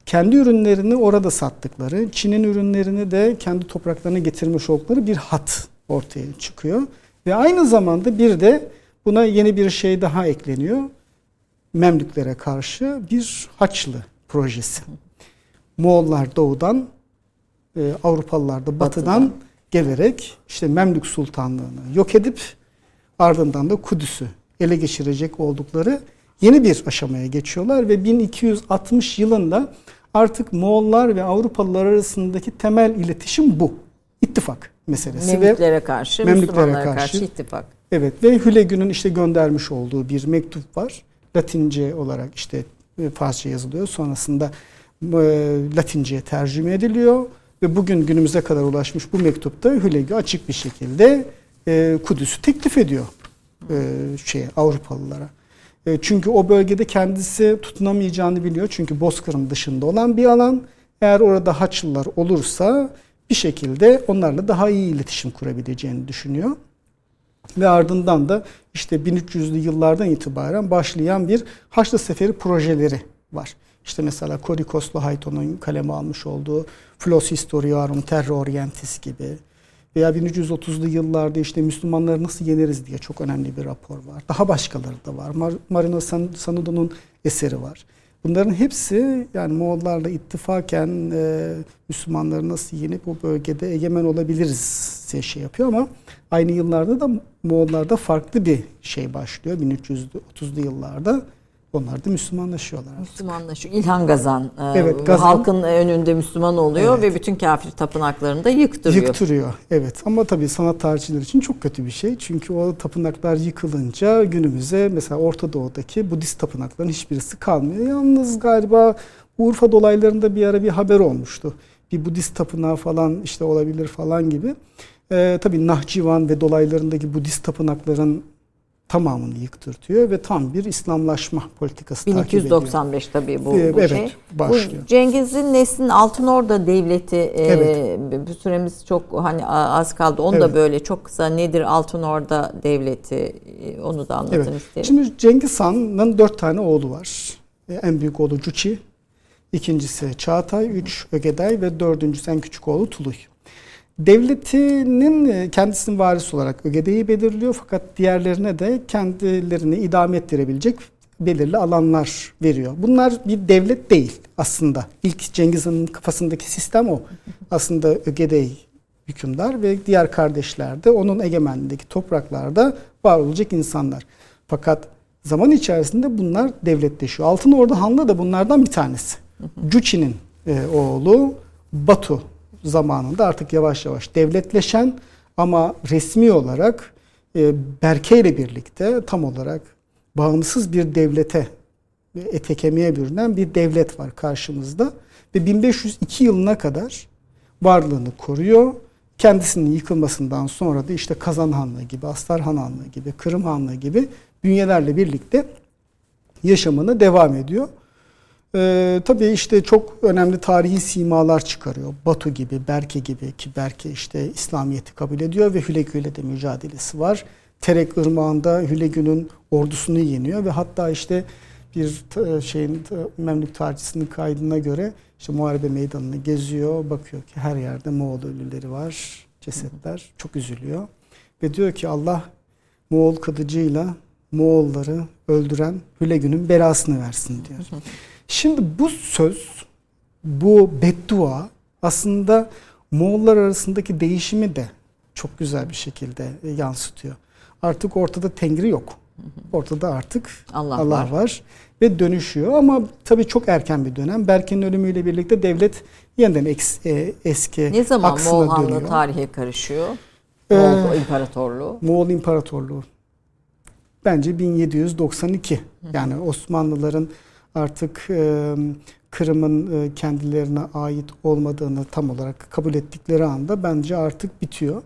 kendi ürünlerini orada sattıkları, Çin'in ürünlerini de kendi topraklarına getirmiş oldukları bir hat ortaya çıkıyor. Ve aynı zamanda bir de buna yeni bir şey daha ekleniyor. Memlüklere karşı bir Haçlı projesi. Moğollar doğudan, e, Avrupalılar da batıdan, batıdan gelerek işte Memlük Sultanlığı'nı yok edip ardından da Kudüs'ü ele geçirecek oldukları yeni bir aşamaya geçiyorlar ve 1260 yılında artık Moğollar ve Avrupalılar arasındaki temel iletişim bu. İttifak meselesi. Memlüklere karşı, Memlüklere karşı, karşı ittifak. Evet ve Hülegü'nün işte göndermiş olduğu bir mektup var. Latince olarak işte e, Farsça yazılıyor. Sonrasında Latince'ye tercüme ediliyor ve bugün günümüze kadar ulaşmış bu mektupta Hülegi açık bir şekilde Kudüs'ü teklif ediyor şey Avrupalılara. Çünkü o bölgede kendisi tutunamayacağını biliyor. Çünkü Bozkır'ın dışında olan bir alan. Eğer orada Haçlılar olursa bir şekilde onlarla daha iyi iletişim kurabileceğini düşünüyor. Ve ardından da işte 1300'lü yıllardan itibaren başlayan bir Haçlı Seferi projeleri var. İşte mesela Korikoslu Hayton'un kaleme almış olduğu Flos Historiarum Terra Orientis gibi veya 1330'lu yıllarda işte Müslümanları nasıl yeneriz diye çok önemli bir rapor var. Daha başkaları da var. Mar Marino San Sanudo'nun eseri var. Bunların hepsi yani Moğollarla ittifaken e, Müslümanları nasıl yenip o bölgede egemen olabiliriz diye şey yapıyor ama aynı yıllarda da Moğollarda farklı bir şey başlıyor 1330'lu yıllarda. Onlar da Müslümanlaşıyorlar. Artık. Müslümanlaşıyor. İlhan Gazan. E, evet, Gazan halkın önünde Müslüman oluyor evet. ve bütün kafir tapınaklarını da yıktırıyor. Yıktırıyor. Evet. Ama tabii sanat tarihçiler için çok kötü bir şey. Çünkü o tapınaklar yıkılınca günümüze mesela Orta Doğu'daki Budist tapınakların hiçbirisi kalmıyor. Yalnız galiba Urfa dolaylarında bir ara bir haber olmuştu. Bir Budist tapınağı falan işte olabilir falan gibi. Ee, tabii Nahçıvan ve dolaylarındaki Budist tapınakların tamamını yıktırtıyor ve tam bir İslamlaşma politikası 1295 tabii bu, ee, bu evet, şey. başlıyor. Bu Cengiz'in Neslin Altınorda Devleti e, evet. e, süremiz çok hani az kaldı. Onu evet. da böyle çok kısa nedir Altınorda Devleti e, onu da anlatın evet. isterim. Şimdi Cengiz Han'ın dört tane oğlu var. E, en büyük oğlu Cuçi, ikincisi Çağatay, üç Ögeday ve dördüncüsü en küçük oğlu Tuluy. Devletinin e, kendisinin varisi olarak ögedeyi belirliyor fakat diğerlerine de kendilerini idame ettirebilecek belirli alanlar veriyor. Bunlar bir devlet değil aslında. İlk Cengiz Han'ın kafasındaki sistem o. Aslında ögedey hükümdar ve diğer kardeşler de onun egemenliğindeki topraklarda var olacak insanlar. Fakat zaman içerisinde bunlar devletleşiyor. Altın Ordu Hanlı da bunlardan bir tanesi. Cuçi'nin e, oğlu Batu zamanında artık yavaş yavaş devletleşen ama resmi olarak e, Berke ile birlikte tam olarak bağımsız bir devlete ete kemiğe bürünen bir devlet var karşımızda ve 1502 yılına kadar varlığını koruyor. Kendisinin yıkılmasından sonra da işte Kazan Hanlığı gibi, Astarhan Hanlığı gibi, Kırım Hanlığı gibi bünyelerle birlikte yaşamını devam ediyor. Ee, tabii işte çok önemli tarihi simalar çıkarıyor. Batu gibi, Berke gibi ki Berke işte İslamiyet'i kabul ediyor ve Hülegü ile de mücadelesi var. Terek Irmağı'nda Hülegü'nün ordusunu yeniyor ve hatta işte bir şeyin Memlük tarihçisinin kaydına göre işte muharebe meydanını geziyor. Bakıyor ki her yerde Moğol ölüleri var, cesetler. Çok üzülüyor. Ve diyor ki Allah Moğol kılıcıyla Moğolları öldüren Hülegü'nün belasını versin diyor. Şimdi bu söz, bu beddua aslında Moğollar arasındaki değişimi de çok güzel bir şekilde yansıtıyor. Artık ortada Tengri yok. Ortada artık Allah, Allah var. var ve dönüşüyor ama tabii çok erken bir dönem. Berke'nin ölümüyle birlikte devlet yeniden eks, e, eski Ne zaman Moğol Hanlığı tarihe karışıyor? Ee, Moğol İmparatorluğu. Moğol İmparatorluğu. Bence 1792. Yani Osmanlıların artık e, Kırım'ın e, kendilerine ait olmadığını tam olarak kabul ettikleri anda bence artık bitiyor.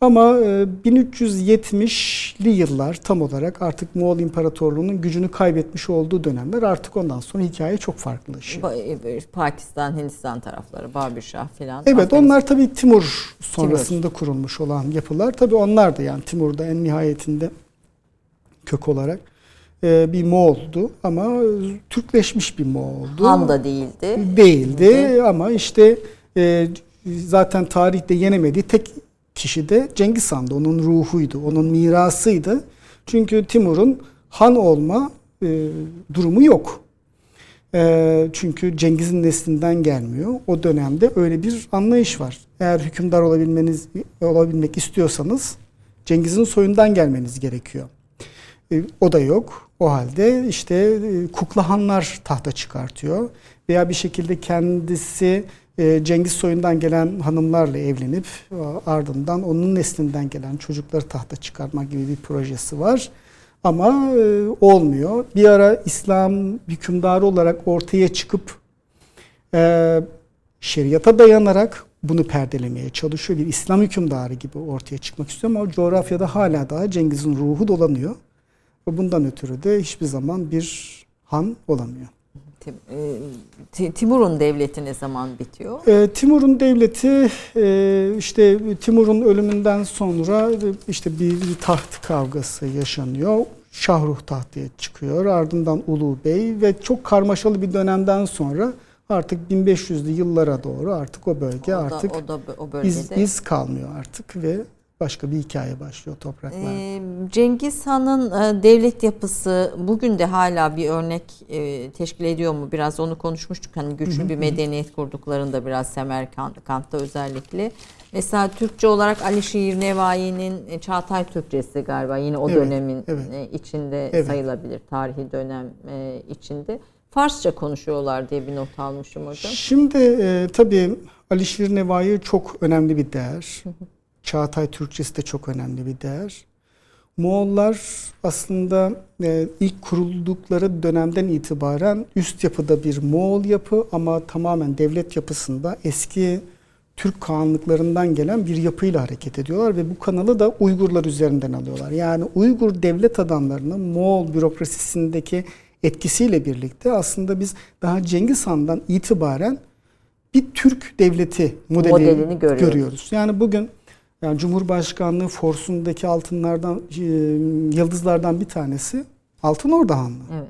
Ama e, 1370'li yıllar tam olarak artık Moğol İmparatorluğu'nun gücünü kaybetmiş olduğu dönemler artık ondan sonra hikaye çok farklılaşıyor. E, Pakistan, Hindistan tarafları, Babürşah filan. Evet onlar tabii Timur sonrasında Timur. kurulmuş olan yapılar. Tabii onlar da yani Timur'da en nihayetinde kök olarak bir Moğol'du ama Türkleşmiş bir Moğol'du. Han da değildi. Değildi Hı. ama işte e, zaten tarihte yenemediği tek kişi de Cengiz Han'dı. Onun ruhuydu, onun mirasıydı. Çünkü Timur'un han olma e, durumu yok. E, çünkü Cengiz'in neslinden gelmiyor. O dönemde öyle bir anlayış var. Eğer hükümdar olabilmeniz olabilmek istiyorsanız Cengiz'in soyundan gelmeniz gerekiyor. E, o da yok. O halde işte e, kuklahanlar tahta çıkartıyor veya bir şekilde kendisi e, Cengiz soyundan gelen hanımlarla evlenip ardından onun neslinden gelen çocukları tahta çıkarma gibi bir projesi var. Ama olmuyor. Bir ara İslam hükümdarı olarak ortaya çıkıp e, şeriata dayanarak bunu perdelemeye çalışıyor. Bir İslam hükümdarı gibi ortaya çıkmak istiyor ama o coğrafyada hala daha Cengiz'in ruhu dolanıyor. Ve bundan ötürü de hiçbir zaman bir han olamıyor. E, Timur'un devleti ne zaman bitiyor? E, Timur'un devleti e, işte Timur'un ölümünden sonra işte bir, bir taht kavgası yaşanıyor. Şahruh tahtaya çıkıyor. Ardından Ulu Bey ve çok karmaşalı bir dönemden sonra artık 1500'lü yıllara doğru artık o bölge o da, artık o da, o bölgede. iz, iz kalmıyor artık ve başka bir hikaye başlıyor topraklarda. Ee, Cengiz Han'ın e, devlet yapısı bugün de hala bir örnek e, teşkil ediyor mu? Biraz onu konuşmuştuk. Hani güçlü bir medeniyet kurduklarında biraz Semerkant'ta özellikle. Mesela Türkçe olarak Ali Şiir Nevai'nin e, Çağatay Türkçesi galiba yine o evet, dönemin evet. içinde evet. sayılabilir. Tarihi dönem içinde. Farsça konuşuyorlar diye bir not almışım hocam. Şimdi e, tabii Alişir Nevai çok önemli bir değer. Çağatay Türkçesi de çok önemli bir değer. Moğollar aslında e, ilk kuruldukları dönemden itibaren üst yapıda bir Moğol yapı ama tamamen devlet yapısında eski Türk Kağanlıklarından gelen bir yapıyla hareket ediyorlar ve bu kanalı da Uygurlar üzerinden alıyorlar. Yani Uygur devlet adamlarının Moğol bürokrasisindeki etkisiyle birlikte aslında biz daha Cengiz Han'dan itibaren bir Türk devleti modeli modelini görüyoruz. görüyoruz. Yani bugün yani Cumhurbaşkanlığı forsundaki altınlardan e, yıldızlardan bir tanesi Altın Orda Hanlığı. Evet.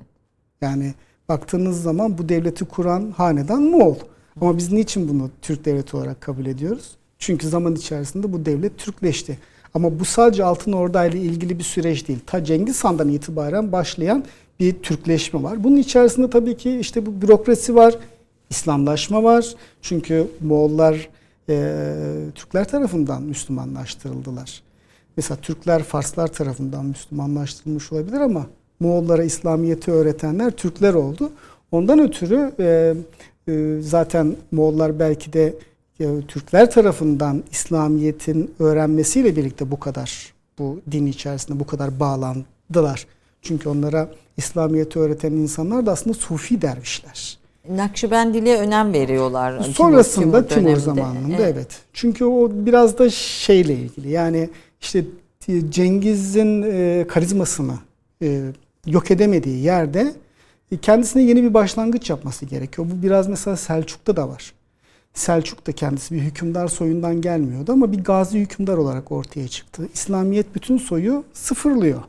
Yani baktığınız zaman bu devleti kuran hanedan Moğol. Ama biz niçin bunu Türk devleti olarak kabul ediyoruz? Çünkü zaman içerisinde bu devlet Türkleşti. Ama bu sadece Altın Orda ile ilgili bir süreç değil. Ta Cengiz Han'dan itibaren başlayan bir Türkleşme var. Bunun içerisinde tabii ki işte bu bürokrasi var, İslamlaşma var. Çünkü Moğollar e, Türkler tarafından Müslümanlaştırıldılar. Mesela Türkler Farslar tarafından Müslümanlaştırılmış olabilir ama Moğollara İslamiyet'i öğretenler Türkler oldu. Ondan ötürü e, e, zaten Moğollar belki de e, Türkler tarafından İslamiyet'in öğrenmesiyle birlikte bu kadar bu din içerisinde bu kadar bağlandılar. Çünkü onlara İslamiyet'i öğreten insanlar da aslında Sufi dervişler. Nakşibendiliğe önem veriyorlar. Sonrasında Timur, Timur zamanında evet. evet. Çünkü o biraz da şeyle ilgili. Yani işte Cengiz'in e, karizmasını e, yok edemediği yerde e, kendisine yeni bir başlangıç yapması gerekiyor. Bu biraz mesela Selçuk'ta da var. Selçuk da kendisi bir hükümdar soyundan gelmiyordu ama bir gazi hükümdar olarak ortaya çıktı. İslamiyet bütün soyu sıfırlıyor.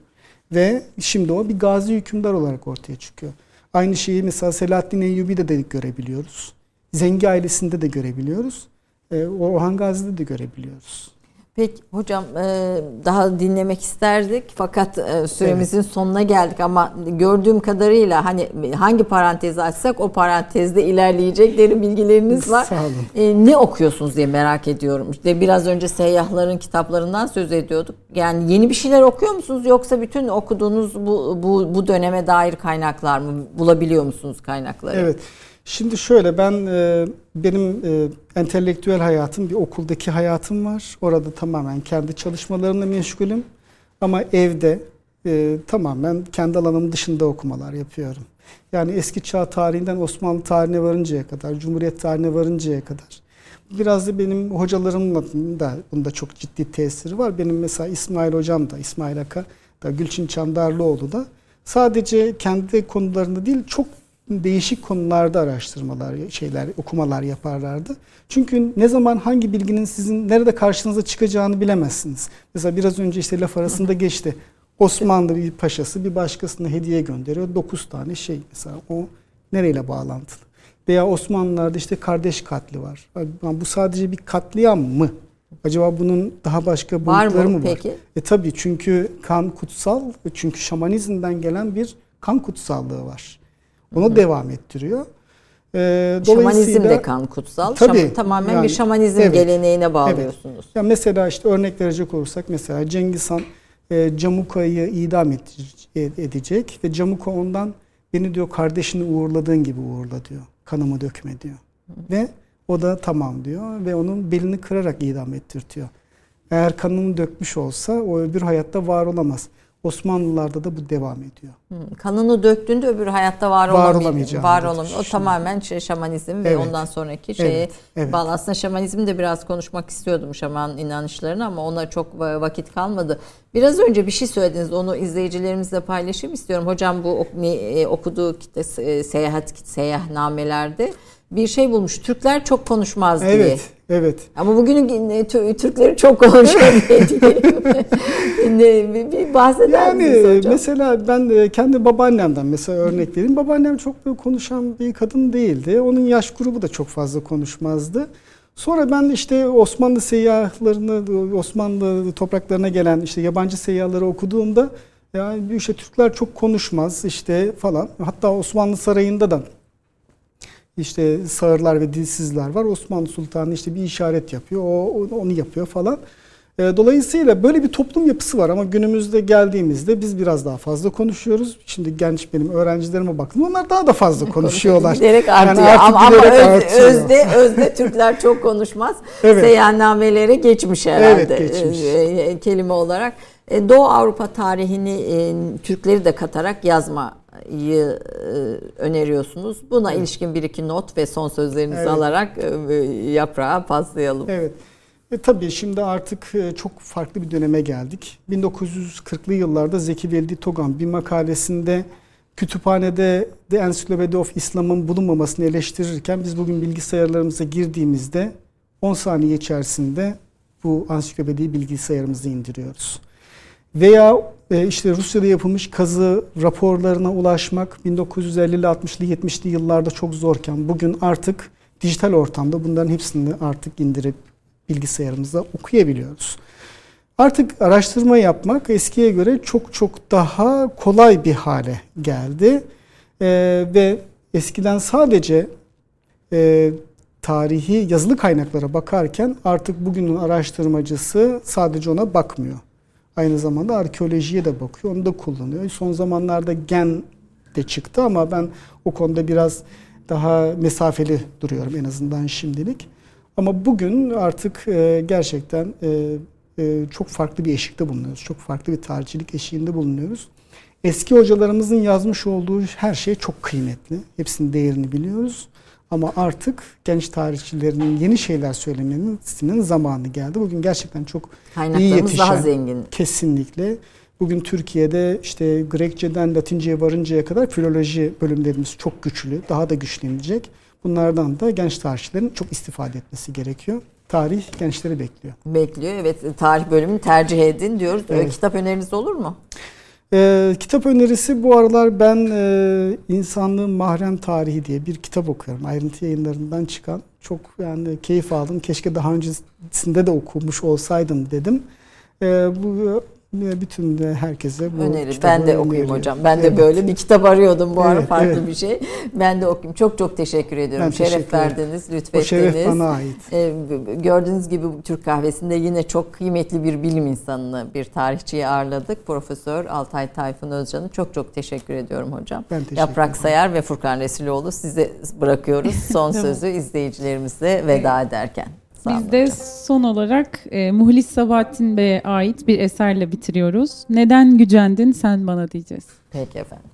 Ve şimdi o bir gazi hükümdar olarak ortaya çıkıyor. Aynı şeyi mesela Selahaddin Eyyubi'de de görebiliyoruz. Zengi ailesinde de görebiliyoruz. E, Orhan Gazi'de de görebiliyoruz. Peki hocam e, daha dinlemek isterdik fakat e, süremizin evet. sonuna geldik ama gördüğüm kadarıyla hani hangi parantezi açsak o parantezde ilerleyecek derin bilgileriniz var. Sağ olun. E, ne okuyorsunuz diye merak ediyorum. İşte biraz önce seyyahların kitaplarından söz ediyorduk. Yani yeni bir şeyler okuyor musunuz yoksa bütün okuduğunuz bu bu, bu döneme dair kaynaklar mı bulabiliyor musunuz kaynakları? Evet. Şimdi şöyle ben e, benim e, entelektüel hayatım bir okuldaki hayatım var. Orada tamamen kendi çalışmalarımla meşgulüm. Ama evde e, tamamen kendi alanım dışında okumalar yapıyorum. Yani eski çağ tarihinden Osmanlı tarihine varıncaya kadar, Cumhuriyet tarihine varıncaya kadar. Biraz da benim hocalarımla da bunda çok ciddi tesiri var. Benim mesela İsmail Hocam da, İsmail Aka da, Gülçin Çandarlıoğlu da sadece kendi konularında değil çok değişik konularda araştırmalar, şeyler, okumalar yaparlardı. Çünkü ne zaman hangi bilginin sizin nerede karşınıza çıkacağını bilemezsiniz. Mesela biraz önce işte laf arasında geçti. Osmanlı bir paşası bir başkasına hediye gönderiyor. Dokuz tane şey mesela o nereyle bağlantılı? Veya Osmanlılarda işte kardeş katli var. Bu sadece bir katliam mı? Acaba bunun daha başka boyutları var mı, mı var? Peki? E tabii çünkü kan kutsal. Çünkü şamanizmden gelen bir kan kutsallığı var. Onu Hı. devam ettiriyor. Ee, Şamanizm de kan kutsal. Tabii, Şam, tamamen yani, bir şamanizm evet, geleneğine bağlıyorsunuz. Evet. Ya mesela işte örnek verecek olursak mesela Cengiz Han e, Camuka'yı idam edecek ve Camuka ondan beni diyor kardeşini uğurladığın gibi uğurla diyor. Kanımı dökme diyor. Hı. Ve o da tamam diyor ve onun belini kırarak idam ettirtiyor. Eğer kanını dökmüş olsa o öbür hayatta var olamaz. Osmanlılarda da bu devam ediyor. Hmm, kanını döktüğünde öbür hayatta var, var olamayacak. Var olamayacak. O tamamen şey, şamanizm ve evet. ondan sonraki şeyi evet. evet. bağlı. Aslında şamanizm de biraz konuşmak istiyordum şaman inanışlarını ama ona çok vakit kalmadı. Biraz önce bir şey söylediniz. Onu izleyicilerimizle paylaşayım istiyorum. Hocam bu e, okuduğu seyahat seyahatnamelerde bir şey bulmuş. Türkler çok konuşmaz diye. Evet, evet. Ama bugünün e, Türkleri çok konuşuyor diye (laughs) bir bahseder yani, hocam? Mesela ben e, kendi babaannemden mesela örnek vereyim. Babaannem çok böyle konuşan bir kadın değildi. Onun yaş grubu da çok fazla konuşmazdı. Sonra ben işte Osmanlı seyyahlarını, Osmanlı topraklarına gelen işte yabancı seyyahları okuduğumda yani işte Türkler çok konuşmaz işte falan. Hatta Osmanlı Sarayı'nda da işte sağırlar ve dilsizler var. Osmanlı Sultanı işte bir işaret yapıyor. O onu yapıyor falan. E, dolayısıyla böyle bir toplum yapısı var ama günümüzde geldiğimizde biz biraz daha fazla konuşuyoruz. Şimdi genç benim öğrencilerime baktım onlar daha da fazla (laughs) konuşuyorlar. giderek artıyor yani ama, ama öz, artıyor. özde, özde Türkler çok konuşmaz. (laughs) evet. Seyahatnamelere geçmiş herhalde evet, geçmiş. E, e, kelime olarak. Doğu Avrupa tarihini Türkleri de katarak yazma e, öneriyorsunuz. Buna evet. ilişkin bir iki not ve son sözlerinizi evet. alarak e, yaprağa paslayalım. Evet. E, tabii şimdi artık e, çok farklı bir döneme geldik. 1940'lı yıllarda Zeki Veldi Togan bir makalesinde kütüphanede The Encyclopedia of Islam'ın bulunmamasını eleştirirken biz bugün bilgisayarlarımıza girdiğimizde 10 saniye içerisinde bu ansiklopediyi bilgisayarımıza indiriyoruz. Veya e, işte Rusya'da yapılmış kazı raporlarına ulaşmak 1950'li 60'lı 70'li yıllarda çok zorken bugün artık dijital ortamda bunların hepsini artık indirip bilgisayarımızda okuyabiliyoruz. Artık araştırma yapmak eskiye göre çok çok daha kolay bir hale geldi. Ee, ve eskiden sadece e, tarihi yazılı kaynaklara bakarken artık bugünün araştırmacısı sadece ona bakmıyor. Aynı zamanda arkeolojiye de bakıyor. Onu da kullanıyor. Son zamanlarda gen de çıktı ama ben o konuda biraz daha mesafeli duruyorum en azından şimdilik. Ama bugün artık e, gerçekten e, e, çok farklı bir eşikte bulunuyoruz. Çok farklı bir tarihçilik eşiğinde bulunuyoruz. Eski hocalarımızın yazmış olduğu her şey çok kıymetli. Hepsinin değerini biliyoruz. Ama artık genç tarihçilerin yeni şeyler söylemesinin zamanı geldi. Bugün gerçekten çok iyi yetişen. daha zengin. Kesinlikle. Bugün Türkiye'de işte Grekçeden Latinceye varıncaya kadar filoloji bölümlerimiz çok güçlü. Daha da güçlenecek. Bunlardan da genç tarihçilerin çok istifade etmesi gerekiyor. Tarih gençleri bekliyor. Bekliyor. Evet tarih bölümünü tercih edin diyoruz. Evet. Kitap öneriniz olur mu? Ee, kitap önerisi bu aralar ben e, İnsanlığın Mahrem Tarihi diye bir kitap okuyorum. Ayrıntı yayınlarından çıkan. Çok yani keyif aldım. Keşke daha öncesinde de okumuş olsaydım dedim. E, bu bütün herkese bu Öneri. Ben de okuyayım hocam. Ben evet. de böyle bir kitap arıyordum bu evet, ara farklı evet. bir şey. Ben de okuyayım. Çok çok teşekkür ediyorum. Ben şeref teşekkür verdiniz, lütfettiniz. O şeref bana ait. Ee, gördüğünüz gibi Türk kahvesinde yine çok kıymetli bir bilim insanını, bir tarihçiyi ağırladık. Profesör Altay Tayfun Özcan'ı çok çok teşekkür ediyorum hocam. Ben teşekkür Yaprak ederim. Sayar ve Furkan Resiloğlu size bırakıyoruz. Son (laughs) sözü izleyicilerimizle veda ederken. Biz de son olarak e, Muhlis Sabahattin Bey'e ait bir eserle bitiriyoruz. Neden gücendin sen bana diyeceğiz. Peki efendim.